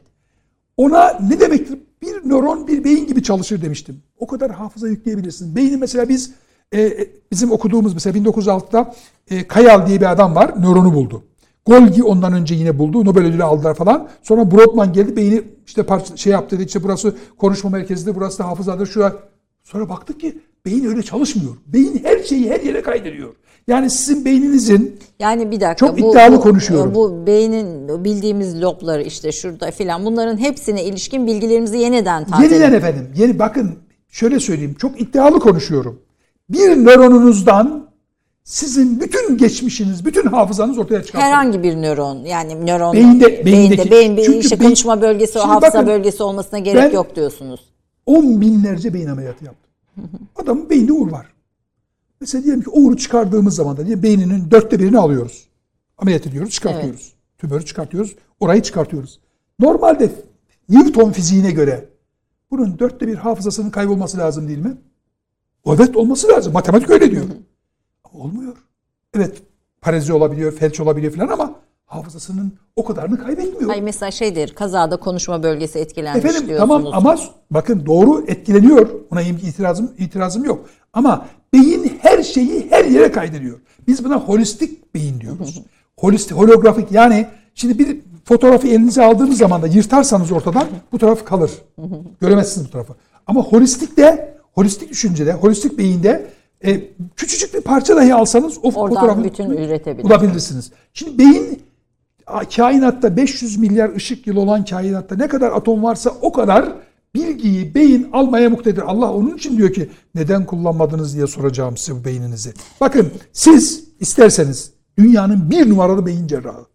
Ona ne demektir? Bir nöron bir beyin gibi çalışır demiştim. O kadar hafıza yükleyebilirsin. Beyni mesela biz e, e, bizim okuduğumuz mesela 1906'da e, Kayal diye bir adam var nöronu buldu. Golgi ondan önce yine buldu. Nobel ödülü aldılar falan. Sonra Brodmann geldi beyni işte parça, şey yaptı dedi işte burası konuşma merkezidir, burası da hafızadır. Şurada. Sonra baktık ki beyin öyle çalışmıyor. Beyin her şeyi her yere kaydediyor. Yani sizin beyninizin Yani bir dakika. Çok iddialı konuşuyorum. Bu beynin bildiğimiz lobları işte şurada filan bunların hepsine ilişkin bilgilerimizi yeniden tazelemek. Yeniden efendim. Yeni bakın şöyle söyleyeyim. Çok iddialı konuşuyorum. Bir nöronunuzdan sizin bütün geçmişiniz, bütün hafızanız ortaya çıkar. Herhangi bir nöron yani nöron Beyinde- beyinde beyin, beyin Çünkü işte beyin- konuşma bölgesi Şimdi hafıza bakın, bölgesi olmasına gerek yok diyorsunuz. On binlerce beyin ameliyatı yaptım. Adamın beyinde uğur var. Mesela diyelim ki uğuru çıkardığımız zaman da diye beyninin dörtte birini alıyoruz. Ameliyat ediyoruz, çıkartıyoruz. Tümörü çıkartıyoruz, orayı çıkartıyoruz. Normalde Newton fiziğine göre bunun dörtte bir hafızasının kaybolması lazım değil mi? Evet olması lazım. Matematik öyle diyor. Ama olmuyor. Evet parezi olabiliyor, felç olabiliyor falan ama hafızasının o kadarını kaybetmiyor. Hayır mesela şeydir kazada konuşma bölgesi etkilenmiş Efendim diyorsunuz. tamam ama bakın doğru etkileniyor. Ona itirazım itirazım yok. Ama beyin her şeyi her yere kaydediyor. Biz buna holistik beyin diyoruz. Holistik, holografik yani şimdi bir fotoğrafı elinize aldığınız zaman da yırtarsanız ortadan bu taraf kalır. Göremezsiniz bu tarafı. Ama holistik de holistik düşüncede, holistik beyinde e, küçücük bir parça dahi alsanız o Oradan fotoğrafı bütün üretebilirsiniz. bulabilirsiniz. Şimdi beyin kainatta 500 milyar ışık yılı olan kainatta ne kadar atom varsa o kadar bilgiyi beyin almaya muktedir. Allah onun için diyor ki neden kullanmadınız diye soracağım size bu beyninizi. Bakın siz isterseniz dünyanın bir numaralı beyin cerrahı,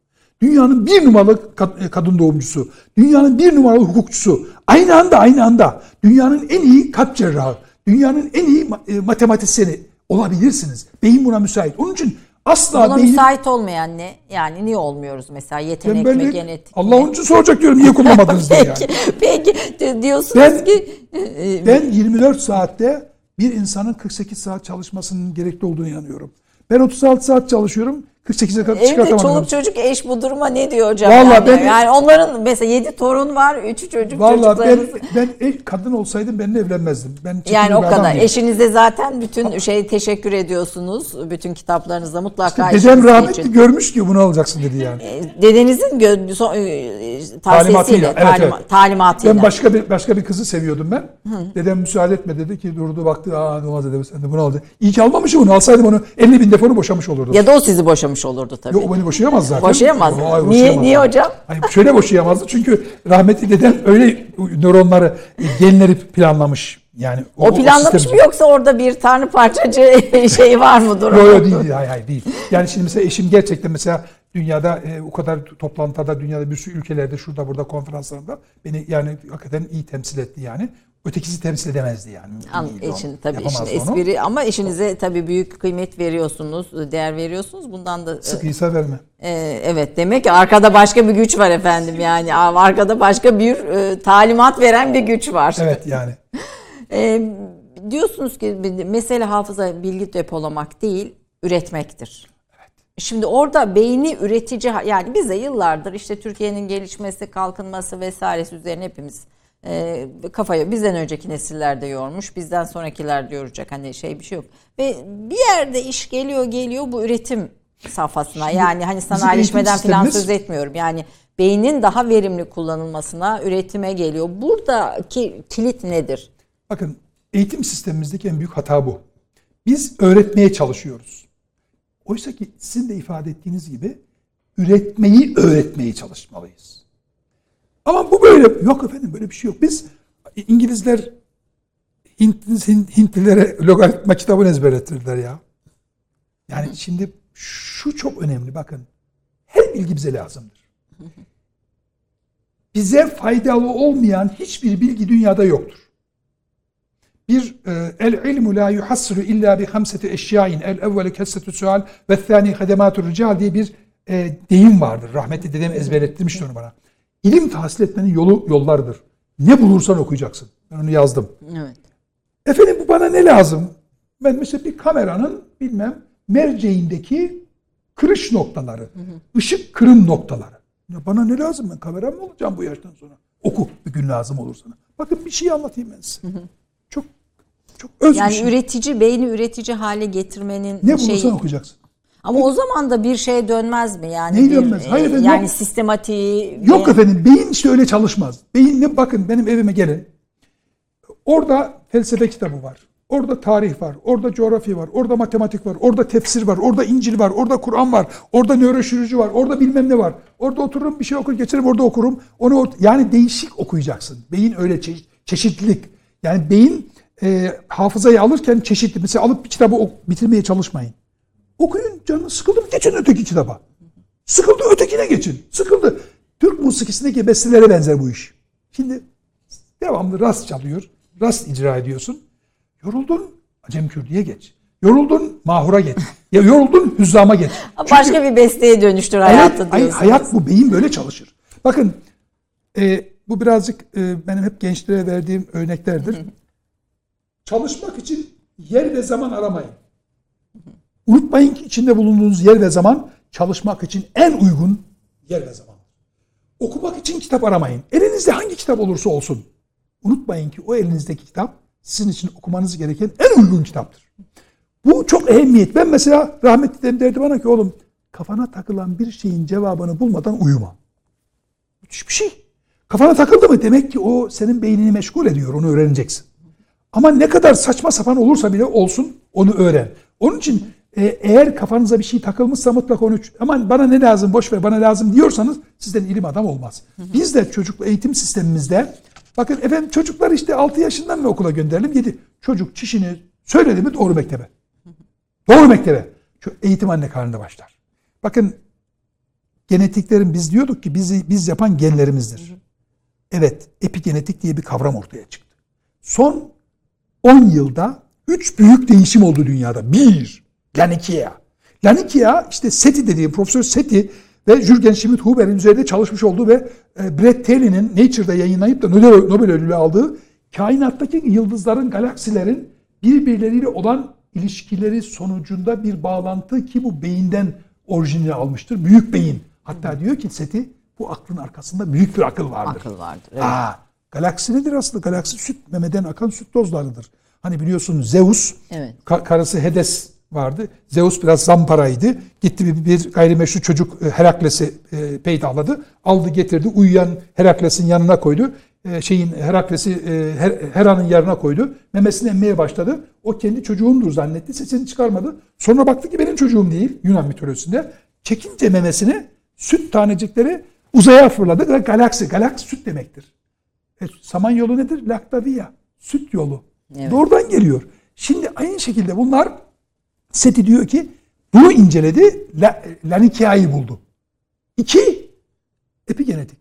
dünyanın bir numaralı e, kadın doğumcusu, dünyanın bir numaralı hukukçusu, aynı anda aynı anda dünyanın en iyi kalp cerrahı, dünyanın en iyi e, matematisyeni olabilirsiniz. Beyin buna müsait. Onun için asla Buna beynin müsait olmayan ne? Yani niye olmuyoruz mesela yetenek mi Tembellik. genetik Allah onun için soracak diyorum niye kullanmadınız diye Peki, yani. peki di- diyorsunuz Ben- ki Ben 24 saatte bir insanın 48 saat çalışmasının gerekli olduğunu inanıyorum. Ben 36 saat çalışıyorum. 48'e kadar evde çıkartamadım. çoluk çocuk eş bu duruma ne diyor hocam? Vallahi yani? ben- yani onların mesela 7 torun var, 3 çocuk Vallahi ben, ben e- kadın olsaydım benimle evlenmezdim. Ben Yani o kadar. değilim. Eşinize zaten bütün şey teşekkür ediyorsunuz. Bütün kitaplarınızda mutlaka Dedem eşiniz rahmetli için. görmüş ki bunu alacaksın dedi yani. E, Dedenizin gö- so- e, Talimatıyla, evet, talima- evet. talimatıyla. Ben başka bir başka bir kızı seviyordum ben. Dedem müsaade etme dedi ki durdu baktı aa olmaz dedi sen de bunu al dedi. İyi ki almamışım bunu alsaydım onu 50 bin defonu boşamış olurdu. Ya da o sizi boşamış olurdu tabii. Yok o beni boşayamaz zaten. Boşayamaz mı? Hayır, Niye- boşayamaz. niye hocam? Hayır, şöyle boşayamazdı çünkü rahmetli dedem öyle nöronları, genleri planlamış. Yani o planlamış sistemi- mı yoksa orada bir tanrı parçacı şey var mıdır? Yok yok değil, hayır, hayır değil. Yani şimdi mesela eşim gerçekten mesela dünyada e, o kadar toplantıda dünyada bir sürü ülkelerde şurada burada konferanslarında beni yani hakikaten iyi temsil etti yani. Ötekisi temsil edemezdi yani. An, için tabii işin espri ama işinize tabii büyük kıymet veriyorsunuz, değer veriyorsunuz. Bundan da e, Sıkıysa verme. e, evet demek ki arkada başka bir güç var efendim yani arkada başka bir e, talimat veren bir güç var. Evet yani. E, diyorsunuz ki mesele hafıza bilgi depolamak değil, üretmektir. Şimdi orada beyni üretici yani bize yıllardır işte Türkiye'nin gelişmesi, kalkınması vesairesi üzerine hepimiz e, kafayı bizden önceki nesiller de yormuş, bizden sonrakiler de yoracak hani şey bir şey yok. Ve bir yerde iş geliyor geliyor bu üretim safhasına yani hani sanayileşmeden falan söz etmiyorum. Yani beynin daha verimli kullanılmasına, üretime geliyor. Buradaki kilit nedir? Bakın eğitim sistemimizdeki en büyük hata bu. Biz öğretmeye çalışıyoruz. Oysa ki sizin de ifade ettiğiniz gibi üretmeyi öğretmeye çalışmalıyız. Ama bu böyle. Yok efendim böyle bir şey yok. Biz İngilizler Hint, Hint- Hintlilere logaritma kitabını ezberlettirdiler ya. Yani şimdi şu çok önemli bakın. Her bilgi bize lazımdır. Bize faydalı olmayan hiçbir bilgi dünyada yoktur. Bir e, el ilmu la yuhassiru illa bi hamseti eşyain el evvelu kessetü sual ve thani hadematur rical diye bir e, deyim vardır. Rahmetli dedem ezberlettirmişti onu bana. İlim tahsil etmenin yolu yollardır. Ne bulursan okuyacaksın. Ben onu yazdım. Evet. Efendim bu bana ne lazım? Ben mesela bir kameranın bilmem merceğindeki kırış noktaları, ışık kırım noktaları. Ya bana ne lazım ben kamera mı olacağım bu yaştan sonra? Oku bir gün lazım olur sana. Bakın bir şey anlatayım ben size. Çok çok öz Yani bir şey. üretici, beyni üretici hale getirmenin Ne şeyi. bulursan okuyacaksın. Ama o zaman da bir şeye dönmez mi? Yani Neyi bir, dönmez? Hayır e, efendim, yani yok. sistematiği Yok ve- efendim beyin işte öyle çalışmaz. Beyin ne bakın benim evime gelin. Orada felsefe kitabı var. Orada tarih var. Orada coğrafya var. Orada matematik var. Orada tefsir var. Orada İncil var. Orada Kur'an var. Orada nöroşirurji var. Orada bilmem ne var. Orada otururum bir şey okur geçerim orada okurum. Onu yani değişik okuyacaksın. Beyin öyle çe- çeşitlilik. Yani beyin e, hafızayı alırken çeşitli. Mesela alıp bir kitabı ok- bitirmeye çalışmayın. Okuyun canınız sıkıldı mı geçin öteki kitaba. Sıkıldı ötekine geçin. Sıkıldı. Türk musikisindeki bestelere benzer bu iş. Şimdi devamlı rast çalıyor. Rast icra ediyorsun. Yoruldun Acem Kürdi'ye geç. Yoruldun Mahur'a geç. Ya yoruldun Hüzzam'a geç. başka bir besteye dönüştür hayatı ay- diyorsunuz. hayat bu. Beyin böyle çalışır. Bakın e, bu birazcık e, benim hep gençlere verdiğim örneklerdir. Çalışmak için yer ve zaman aramayın. Unutmayın ki içinde bulunduğunuz yer ve zaman çalışmak için en uygun yer ve zaman. Okumak için kitap aramayın. Elinizde hangi kitap olursa olsun. Unutmayın ki o elinizdeki kitap sizin için okumanız gereken en uygun kitaptır. Bu çok ehemmiyet. Ben mesela rahmetli dedem derdi bana ki oğlum kafana takılan bir şeyin cevabını bulmadan uyuma. Müthiş bir şey. Kafana takıldı mı demek ki o senin beynini meşgul ediyor. Onu öğreneceksin. Ama ne kadar saçma sapan olursa bile olsun onu öğren. Onun için e, eğer kafanıza bir şey takılmışsa mutlaka onu aman bana ne lazım boş ver bana lazım diyorsanız sizden ilim adam olmaz. Biz de çocuk eğitim sistemimizde bakın efendim çocuklar işte 6 yaşından mı okula gönderelim 7. Çocuk çişini söyledi mi doğru mektebe. Doğru mektebe. Şu eğitim anne karnında başlar. Bakın genetiklerin biz diyorduk ki bizi biz yapan genlerimizdir. Evet, epigenetik diye bir kavram ortaya çıktı. Son 10 yılda 3 büyük değişim oldu dünyada. Bir, Lanikia. Lanikia işte SETI dediğim Profesör SETI ve Jürgen Schmidt Huber'in üzerinde çalışmış olduğu ve e, Brett Taylor'in Nature'da yayınlayıp da Nobel, Nobel ödülü aldığı kainattaki yıldızların, galaksilerin birbirleriyle olan ilişkileri sonucunda bir bağlantı ki bu beyinden orijinini almıştır. Büyük beyin. Hatta diyor ki SETI bu aklın arkasında büyük bir akıl vardır. Akıl vardır. Evet. Aa, galaksi nedir aslında? Galaksi süt memeden akan süt tozlarıdır. Hani biliyorsun Zeus, Evet. ka- karısı Hades vardı. Zeus biraz zamparaydı. Gitti bir, bir gayrimeşru çocuk e, Herakles'i e, peydahladı. Aldı getirdi. Uyuyan Herakles'in yanına koydu. E, şeyin Herakles'i e, Her- Hera'nın yanına koydu. Memesini emmeye başladı. O kendi çocuğumdur zannetti. Sesini çıkarmadı. Sonra baktı ki benim çocuğum değil Yunan mitolojisinde. Çekince memesini süt tanecikleri uzaya fırladı ve galaksi. Galaksi süt demektir. E, Samanyolu nedir? Laktavia. Süt yolu. Evet. Doğrudan geliyor. Şimdi aynı şekilde bunlar Seti diyor ki bunu inceledi. La, Lanikia'yı buldu. İki, epigenetik.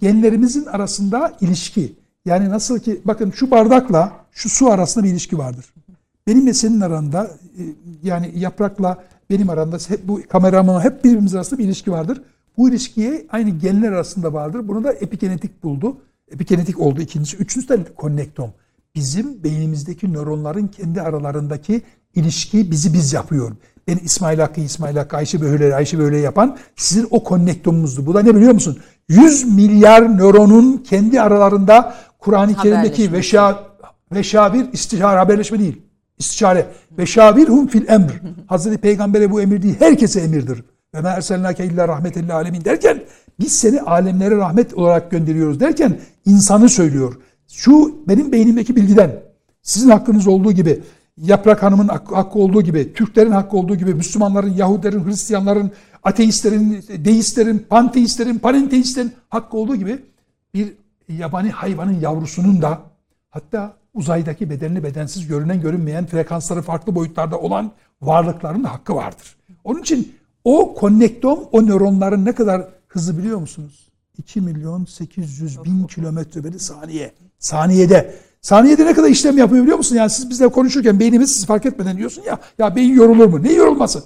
Genlerimizin arasında ilişki. Yani nasıl ki bakın şu bardakla şu su arasında bir ilişki vardır. Benimle senin aranda e, yani yaprakla benim aramda hep bu kameramla hep birbirimiz arasında bir ilişki vardır. Bu ilişkiye aynı genler arasında vardır. Bunu da epigenetik buldu. Epigenetik oldu ikincisi. Üçüncüsü de konnektom. bizim beynimizdeki nöronların kendi aralarındaki ilişki bizi biz yapıyor. Ben İsmail Hakkı, İsmail Hakkı, Ayşe böyle, Ayşe böyle yapan sizin o konnektomumuzdu. Bu da ne biliyor musun? 100 milyar nöronun kendi aralarında Kur'an-ı Kerim'deki veşa, veşavir istişare haberleşme değil. İstişare. Veşavirhum fil emr. Hazreti Peygamber'e bu emir değil. Herkese emirdir. Ve ma erselnake illa rahmeten lil alemin derken biz seni alemlere rahmet olarak gönderiyoruz derken insanı söylüyor. Şu benim beynimdeki bilgiden sizin hakkınız olduğu gibi Yaprak Hanım'ın hakkı, olduğu gibi, Türklerin hakkı olduğu gibi, Müslümanların, Yahudilerin, Hristiyanların, ateistlerin, deistlerin, panteistlerin, panenteistlerin hakkı olduğu gibi bir yabani hayvanın yavrusunun da hatta uzaydaki bedenli bedensiz görünen görünmeyen frekansları farklı boyutlarda olan varlıkların da hakkı vardır. Onun için o konnektom o nöronların ne kadar hızlı biliyor musunuz? 2 milyon 800 bin kilometre bölü saniye. Saniyede. Saniyede ne kadar işlem yapıyor biliyor musun? Yani siz bizle konuşurken beynimiz siz fark etmeden diyorsun ya ya beyin yorulur mu? Ne yorulması?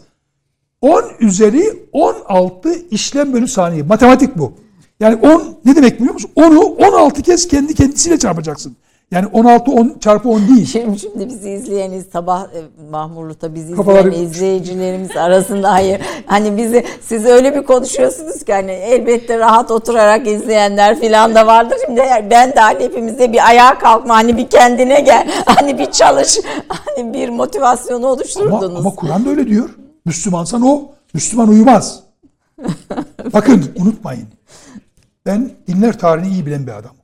10 üzeri 16 işlem bölü saniye. Matematik bu. Yani 10 ne demek biliyor musun? 10'u 16 kez kendi kendisiyle çarpacaksın. Yani 16 10 çarpı 10 değil. Şimdi, şimdi bizi izleyeniz sabah e, Mahmurluk'ta bizi Kafaları- izleyen izleyicilerimiz arasında hayır. Hani bizi siz öyle bir konuşuyorsunuz ki hani elbette rahat oturarak izleyenler filan da vardır. Şimdi ben de hani hepimize bir ayağa kalkma hani bir kendine gel. Hani bir çalış. Hani bir motivasyonu Ama, oluşturdunuz. ama Kur'an da öyle diyor. Müslümansan o. Müslüman uyumaz. Bakın unutmayın. Ben dinler tarihini iyi bilen bir adamım.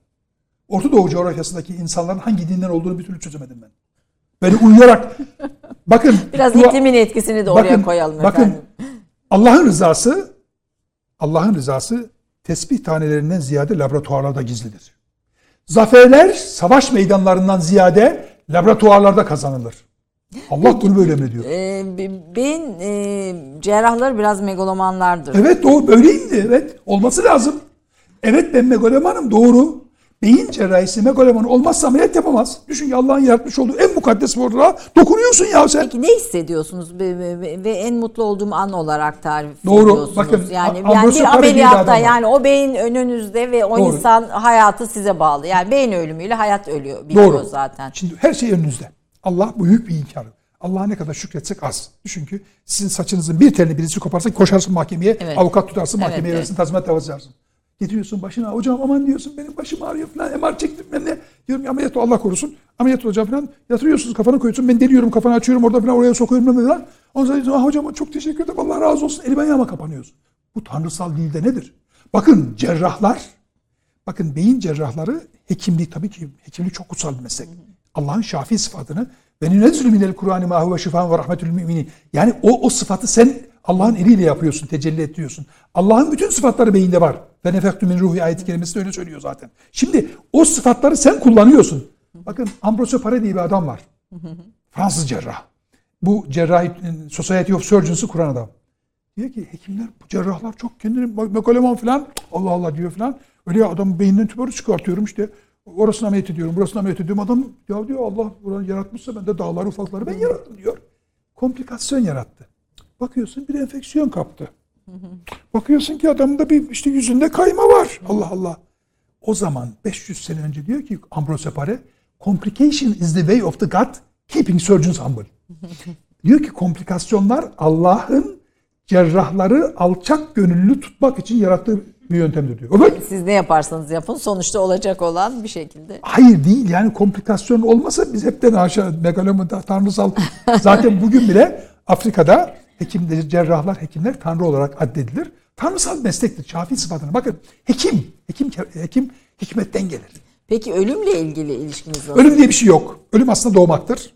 Orta Doğu coğrafyasındaki insanların hangi dinden olduğunu bir türlü çözemedim ben. Beni uyuyarak bakın Biraz dua- iklimin etkisini de oraya bakın, koyalım bakın, efendim. Allah'ın rızası Allah'ın rızası tesbih tanelerinden ziyade laboratuvarlarda gizlidir. Zaferler savaş meydanlarından ziyade laboratuvarlarda kazanılır. Allah bunu böyle emrediyor. Ee, be- beyin e, cerrahları biraz megalomanlardır. Evet o böyleydi evet. Olması lazım. Evet ben megalomanım doğru. Beyin cerrahisi megaloman olmazsa ameliyat yapamaz. Düşün ki Allah'ın yaratmış olduğu en mukaddes orduğa dokunuyorsun ya sen. Peki ne hissediyorsunuz ve, en mutlu olduğum an olarak tarif Doğru. ediyorsunuz? Bakın, yani, yani bir ameliyatta yani o beyin önünüzde ve o Doğru. insan hayatı size bağlı. Yani beyin ölümüyle hayat ölüyor biliyor Doğru. zaten. Şimdi her şey önünüzde. Allah büyük bir inkar. Allah'a ne kadar şükretsek az. Düşün ki sizin saçınızın bir telini birisi koparsa koşarsın mahkemeye, Evet. avukat tutarsın, Evet, mahkemeye evet. verirsin, tazminat davası. Getiriyorsun başına, hocam aman diyorsun benim başım ağrıyor falan, MR çektim ben de. Diyorum ya ameliyat Allah korusun. Ameliyat olacağım falan. Yatırıyorsunuz kafanı koyuyorsun, ben deliyorum kafanı açıyorum orada falan oraya sokuyorum falan. falan. Ondan sonra diyorsun, ah hocam çok teşekkür ederim Allah razı olsun. Elim ayağıma kapanıyorsun. Bu tanrısal dilde nedir? Bakın cerrahlar Bakın beyin cerrahları hekimlik tabii ki hekimlik çok kutsal bir meslek. Allah'ın şafi sıfatını ve nünezzülü minel Kur'an ma huve şifaen ve rahmetül müminin. Yani o o sıfatı sen Allah'ın eliyle yapıyorsun, tecelli ettiriyorsun. Allah'ın bütün sıfatları beyinde var. Ve nefektu min ruhi ayeti kelimesi de öyle söylüyor zaten. Şimdi o sıfatları sen kullanıyorsun. Bakın Ambrosio Paré diye bir adam var. Fransız cerrah. Bu cerrahi Society of Surgeons'ı kuran adam. Diyor ki hekimler, bu cerrahlar çok kendini megaloman falan Allah Allah diyor falan. Öyle ya adam beyninden tümörü çıkartıyorum işte. Orasını ameliyat ediyorum, burasını ameliyat ediyorum. Adam ya diyor Allah buranı yaratmışsa ben de dağları ufakları ben yarattım diyor. Komplikasyon yarattı. Bakıyorsun bir enfeksiyon kaptı. Bakıyorsun ki adamda bir işte yüzünde kayma var. Allah Allah. O zaman 500 sene önce diyor ki Ambrose Paré, complication is the way of the God, keeping surgeons humble. diyor ki komplikasyonlar Allah'ın cerrahları alçak gönüllü tutmak için yarattığı bir yöntemdir diyor. Evet. Siz ne yaparsanız yapın sonuçta olacak olan bir şekilde. Hayır değil yani komplikasyon olmasa biz hepten aşağı megalomada tanrısal. Zaten bugün bile Afrika'da hekimler, cerrahlar, hekimler tanrı olarak addedilir. Tanrısal meslektir. Şafi sıfatına. Bakın hekim, hekim, hekim hikmetten gelir. Peki ölümle ilgili ilişkiniz nasıl? Ölüm diye bir şey yok. Ölüm aslında doğmaktır.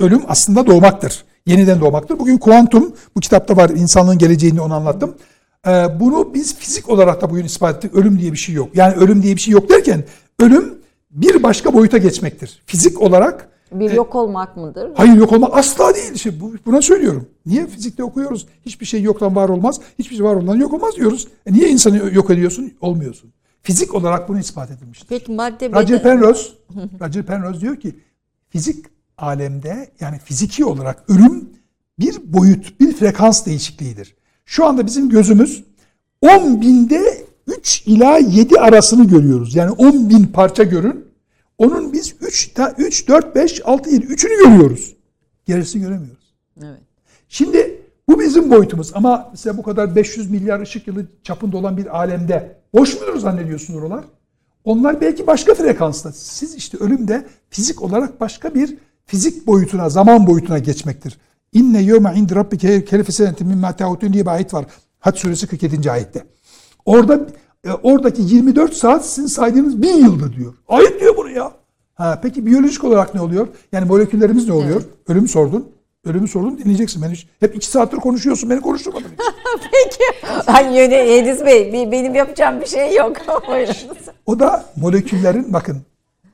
Ölüm aslında doğmaktır. Yeniden doğmaktır. Bugün kuantum bu kitapta var. İnsanlığın geleceğini onu anlattım. Ee, bunu biz fizik olarak da bugün ispat ettik. Ölüm diye bir şey yok. Yani ölüm diye bir şey yok derken ölüm bir başka boyuta geçmektir. Fizik olarak Bir yok olmak mıdır? hayır yok olma asla değil. İşte bu, buna söylüyorum. Niye fizikte okuyoruz? Hiçbir şey yoktan var olmaz. Hiçbir şey var olmadan yok olmaz diyoruz. E niye insanı yok ediyorsun? Olmuyorsun. Fizik olarak bunu ispat edilmiştir. Peki madde Roger Penrose, Roger Penrose diyor ki fizik alemde yani fiziki olarak ölüm bir boyut, bir frekans değişikliğidir. Şu anda bizim gözümüz 10 binde 3 ila 7 arasını görüyoruz. Yani 10 bin parça görün. Onun biz 3, 3 4, 5, 6, 7, 3'ünü görüyoruz. Gerisini göremiyoruz. Evet. Şimdi bu bizim boyutumuz ama mesela bu kadar 500 milyar ışık yılı çapında olan bir alemde boş mudur zannediyorsun oralar? Onlar belki başka frekansta. Siz işte ölümde fizik olarak başka bir fizik boyutuna, zaman boyutuna geçmektir. İnne yevme indi rabbike kelife senetin mimma te'udun diye bir ayet var. Hac suresi 47. ayette. Orada e, oradaki 24 saat sizin saydığınız bin yıldır diyor. Ayet diyor bunu ya. Ha, peki biyolojik olarak ne oluyor? Yani moleküllerimiz ne oluyor? Ölümü sordun. Ölümü sordun dinleyeceksin. Ben hiç, hep iki saattir konuşuyorsun beni konuşturmadın hiç. Peki. Ay yöne Ediz Bey benim yapacağım bir şey yok. O da moleküllerin bakın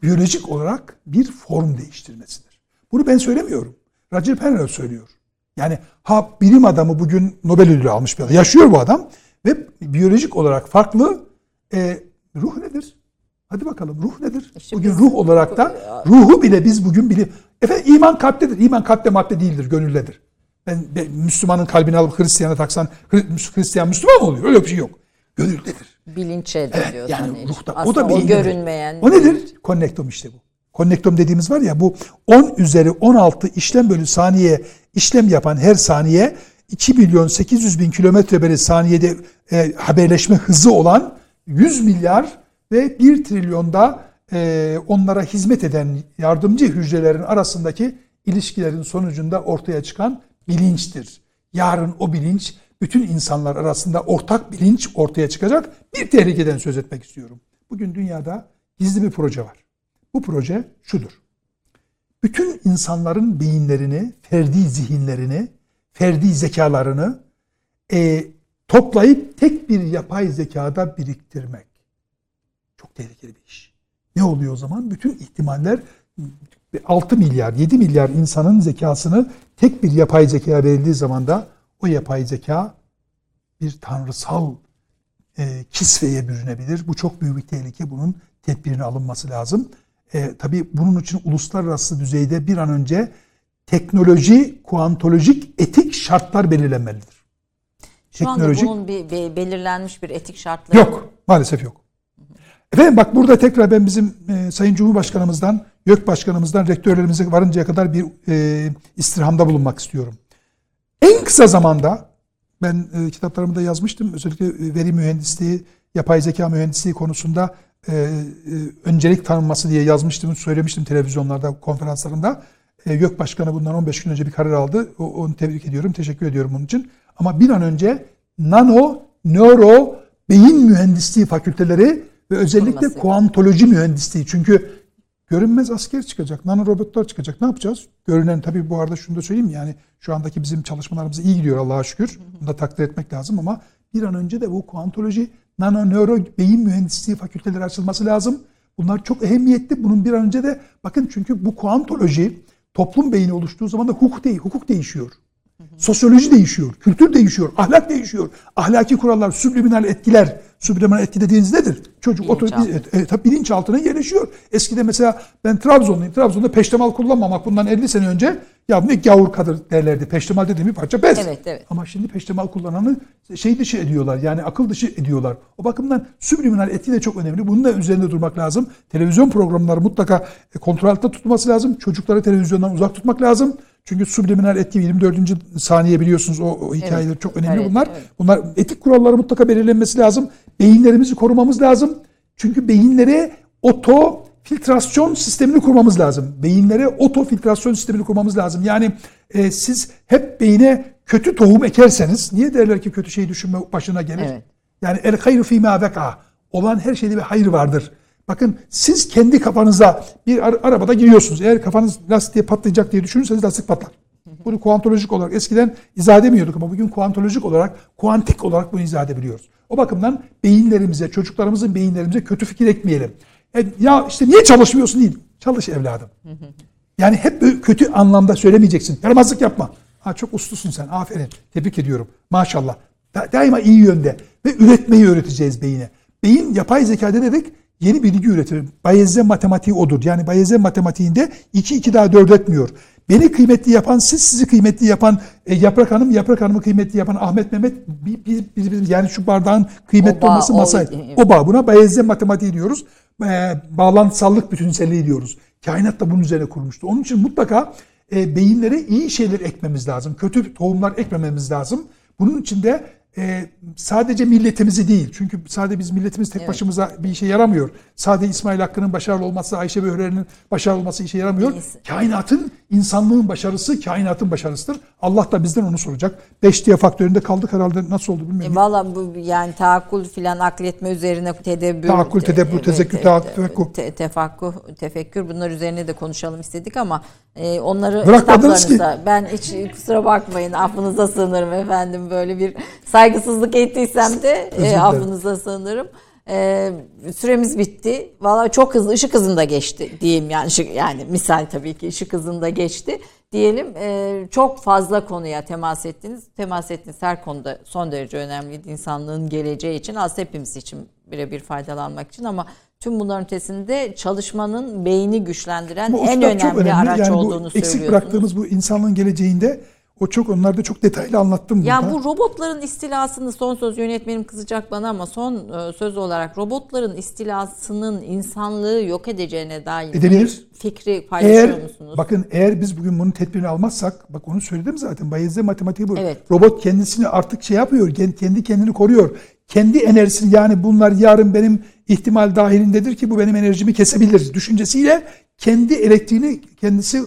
biyolojik olarak bir form değiştirmesidir. Bunu ben söylemiyorum. Roger Penrose söylüyor. Yani ha bilim adamı bugün Nobel ödülü almış bir adam. Yaşıyor bu adam ve biyolojik olarak farklı e, ruh nedir? Hadi bakalım ruh nedir? İşte bugün biz- ruh olarak da ruhu bile biz bugün bilim. Efendim iman kalptedir. İman kalpte madde değildir, gönüldedir. Ben, ben Müslümanın kalbini alıp Hristiyan'a taksan Hri- Hristiyan Müslüman mı oluyor? Öyle bir şey yok. Gönüldedir. Bilinçe de diyorsun. Yani hiç. ruhta. Aslında o da beyin görünmeyen. O nedir? Konnektom işte bu. Konnektom dediğimiz var ya bu 10 üzeri 16 işlem bölü saniye işlem yapan her saniye 2 milyon 800 bin kilometre bölü saniyede e, haberleşme hızı olan 100 milyar ve 1 trilyonda e, onlara hizmet eden yardımcı hücrelerin arasındaki ilişkilerin sonucunda ortaya çıkan bilinçtir. Yarın o bilinç bütün insanlar arasında ortak bilinç ortaya çıkacak bir tehlikeden söz etmek istiyorum. Bugün dünyada gizli bir proje var. Bu proje şudur. Bütün insanların beyinlerini, ferdi zihinlerini, ferdi zekalarını e, toplayıp tek bir yapay zekada biriktirmek. Çok tehlikeli bir iş. Ne oluyor o zaman? Bütün ihtimaller 6 milyar, 7 milyar insanın zekasını tek bir yapay zekaya verildiği zaman da o yapay zeka bir tanrısal e, kisveye bürünebilir. Bu çok büyük bir tehlike. Bunun tedbirini alınması lazım. E, tabii bunun için uluslararası düzeyde bir an önce teknoloji, kuantolojik, etik şartlar belirlenmelidir. Şu anda bunun bir, bir belirlenmiş bir etik şartları Yok. Maalesef yok. Efendim bak burada tekrar ben bizim e, Sayın Cumhurbaşkanımızdan, YÖK Başkanımızdan, rektörlerimize varıncaya kadar bir e, istirhamda bulunmak istiyorum. En kısa zamanda ben e, kitaplarımda yazmıştım. Özellikle e, veri mühendisliği, yapay zeka mühendisliği konusunda e, e, öncelik tanınması diye yazmıştım, söylemiştim televizyonlarda, konferanslarında. E, YÖK Başkanı bundan 15 gün önce bir karar aldı. O, onu tebrik ediyorum, teşekkür ediyorum bunun için. Ama bir an önce nano, nöro, beyin mühendisliği fakülteleri ve özellikle kuantoloji mühendisliği. Çünkü görünmez asker çıkacak, nano robotlar çıkacak. Ne yapacağız? Görünen tabii bu arada şunu da söyleyeyim yani şu andaki bizim çalışmalarımız iyi gidiyor Allah'a şükür. Bunu da takdir etmek lazım ama bir an önce de bu kuantoloji, nano, nöro, beyin mühendisliği fakülteleri açılması lazım. Bunlar çok ehemmiyetli. Bunun bir an önce de bakın çünkü bu kuantoloji toplum beyni oluştuğu zaman da hukuk değil, hukuk değişiyor. Sosyoloji değişiyor, kültür değişiyor, ahlak değişiyor. Ahlaki kurallar, subliminal etkiler. Subliminal etki dediğiniz nedir? Çocuk otur, Bilinçaltı. e, e, bilinçaltına yerleşiyor. Eskide mesela ben Trabzonluyum. Trabzon'da peştemal kullanmamak bundan 50 sene önce ya ne gavur kadır derlerdi. Peştemal dediğim bir parça bez. Evet, evet. Ama şimdi peştemal kullananı şey dışı ediyorlar. Yani akıl dışı ediyorlar. O bakımdan subliminal etki de çok önemli. Bunun da üzerinde durmak lazım. Televizyon programları mutlaka e, kontrol altında tutulması lazım. Çocukları televizyondan uzak tutmak lazım. Çünkü subliminal etki 24. saniye biliyorsunuz o, o hikayeler Evet. çok önemli Evet, bunlar. evet. Bunlar etik kuralları mutlaka belirlenmesi lazım. Beyinlerimizi korumamız lazım. Çünkü beyinlere oto filtrasyon sistemini kurmamız lazım. Beyinlere oto filtrasyon sistemini kurmamız lazım. Yani e, siz hep beyine kötü tohum ekerseniz niye derler ki kötü şeyi düşünme başına gelir? Evet. Yani el hayru fîmâ veka. Olan her şeyde bir hayır vardır. Bakın siz kendi kafanıza bir ar- arabada giriyorsunuz. Eğer kafanız lastiğe patlayacak diye düşünürseniz lastik patlar. Bunu kuantolojik olarak eskiden izah edemiyorduk ama bugün kuantolojik olarak, kuantik olarak bunu izah edebiliyoruz. O bakımdan beyinlerimize, çocuklarımızın beyinlerimize kötü fikir ekmeyelim. E, ya işte niye çalışmıyorsun değil. Çalış evladım. Yani hep kötü anlamda söylemeyeceksin. Yaramazlık yapma. Ha, çok uslusun sen. Aferin. Tebrik ediyorum. Maşallah. Da- daima iyi yönde. Ve üretmeyi öğreteceğiz beyine. Beyin yapay zeka dedik? Yeni bilgi üretir. Bayezid matematiği odur. Yani Bayezid matematiğinde 2 2 daha 4 etmiyor. Beni kıymetli yapan, siz sizi kıymetli yapan, e, Yaprak Hanım, Yaprak Hanım'ı kıymetli yapan Ahmet Mehmet, bir, bir- bir- yani şu bardağın kıymetli O bağ, olması o- masayı. O bağ. Buna Bayezid matematiği diyoruz. e, bağlantısallık bütünselliği diyoruz. Kainat da bunun üzerine kurmuştu. Onun için mutlaka e, beyinlere iyi şeyler ekmemiz lazım. Kötü tohumlar ekmememiz lazım. Bunun için de e, sadece milletimizi değil. Çünkü sadece biz milletimiz tek başımıza bir işe yaramıyor. Sadece İsmail Hakkı'nın başarılı olması, Ayşe Böhre'nin başarılı olması işe yaramıyor. İyisi. Kainatın, insanlığın başarısı kainatın başarısıdır. Allah da bizden onu soracak. Beş diye faktöründe kaldık herhalde. Nasıl oldu E, bilmiyorum. Valla bu yani tahakkül filan akletme üzerine tedebbür. Tahakkül, tedebbür, evet, tezekkür, te- tefekkür. te- tefakkuh, tefekkür bunlar üzerine de konuşalım istedik ama e, onları Bırakmadınız kitaplarınıza ben hiç kusura bakmayın affınıza sığınırım efendim böyle bir saygısızlık ettiysem de e, affınıza sığınırım. E, süremiz bitti. Valla çok hızlı ışık hızında geçti diyeyim yani ışık, yani misal tabii ki ışık hızında geçti diyelim. E, çok fazla konuya temas ettiniz. Temas ettiğiniz her konuda son derece önemliydi insanlığın geleceği için aslında hepimiz için birebir faydalanmak için ama tüm bunların ötesinde çalışmanın beyni güçlendiren Bu en uçlar önemli, araç Yani bu olduğunu eksik söylüyorsunuz. bıraktığımız bu insanlığın geleceğinde o çok onlarda çok detaylı anlattım Ya burada. bu robotların istilasını son söz yönetmenim kızacak bana ama son e, söz olarak robotların istilasının insanlığı yok edeceğine dair Edebilir. bir fikri paylaşıyor Eğer musunuz? bakın eğer biz bugün bunun tedbirini almazsak bak onu söyledim zaten Bayez'de matematiği bu. Evet. Robot kendisini artık şey yapıyor. Kendi kendini koruyor. Kendi enerjisini yani bunlar yarın benim ihtimal dahilindedir ki bu benim enerjimi kesebilir düşüncesiyle kendi elektriğini kendisi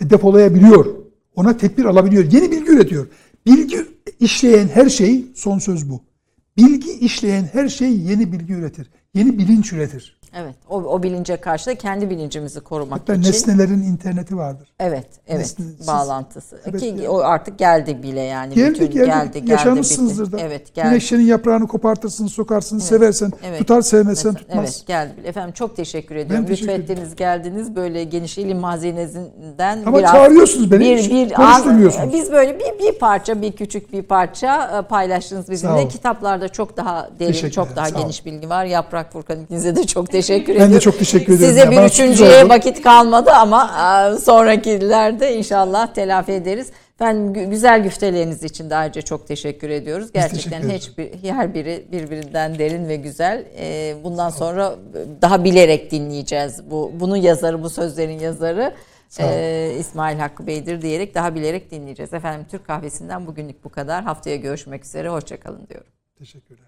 depolayabiliyor. Ona tedbir alabiliyor. Yeni bilgi üretiyor. Bilgi işleyen her şey son söz bu. Bilgi işleyen her şey yeni bilgi üretir. Yeni bilinç üretir. Evet. O, o bilince karşı da kendi bilincimizi korumak Hatta için. nesnelerin interneti vardır. Evet, evet. Nesne- siz- bağlantısı. Evet, Ki yani. o artık geldi bile yani. Geldik Bütün geldi, geldi, Yaşamışsınızdır bitti. da. Evet, geldi. Güneşlerin yaprağını kopartırsın, sokarsın, seversen. Evet. Tutar sevmezsen Mesela- tutmaz. Evet geldi. bile. Efendim çok teşekkür ediyorum. teşekkür Lütfettiniz geldiniz böyle geniş ilim hazinesinden Ama biraz çağırıyorsunuz beni, Bir, bir konuşturmuyorsunuz. biz böyle bir, bir parça bir küçük bir parça e, paylaştınız bizimle. Kitaplarda çok daha derin çok daha geniş bilgi var. Yaprak Furkan ikinize de çok teşekkür Ben ediyorum. de çok teşekkür ederim. Size Ya, bir bana üçüncüye vakit kalmadı ama e, sonrakilerde inşallah telafi ederiz. Ben gü- güzel güfteleriniz için de ayrıca çok teşekkür ediyoruz. Gerçekten teşekkür hiçbir her biri birbirinden derin ve güzel. E, bundan sonra daha bilerek dinleyeceğiz. Bu bunun yazarı, bu sözlerin yazarı e, İsmail Hakkı Bey'dir diyerek daha bilerek dinleyeceğiz. Efendim Türk Kahvesi'nden bugünlük bu kadar. Haftaya görüşmek üzere. Hoşçakalın diyorum. Teşekkürler.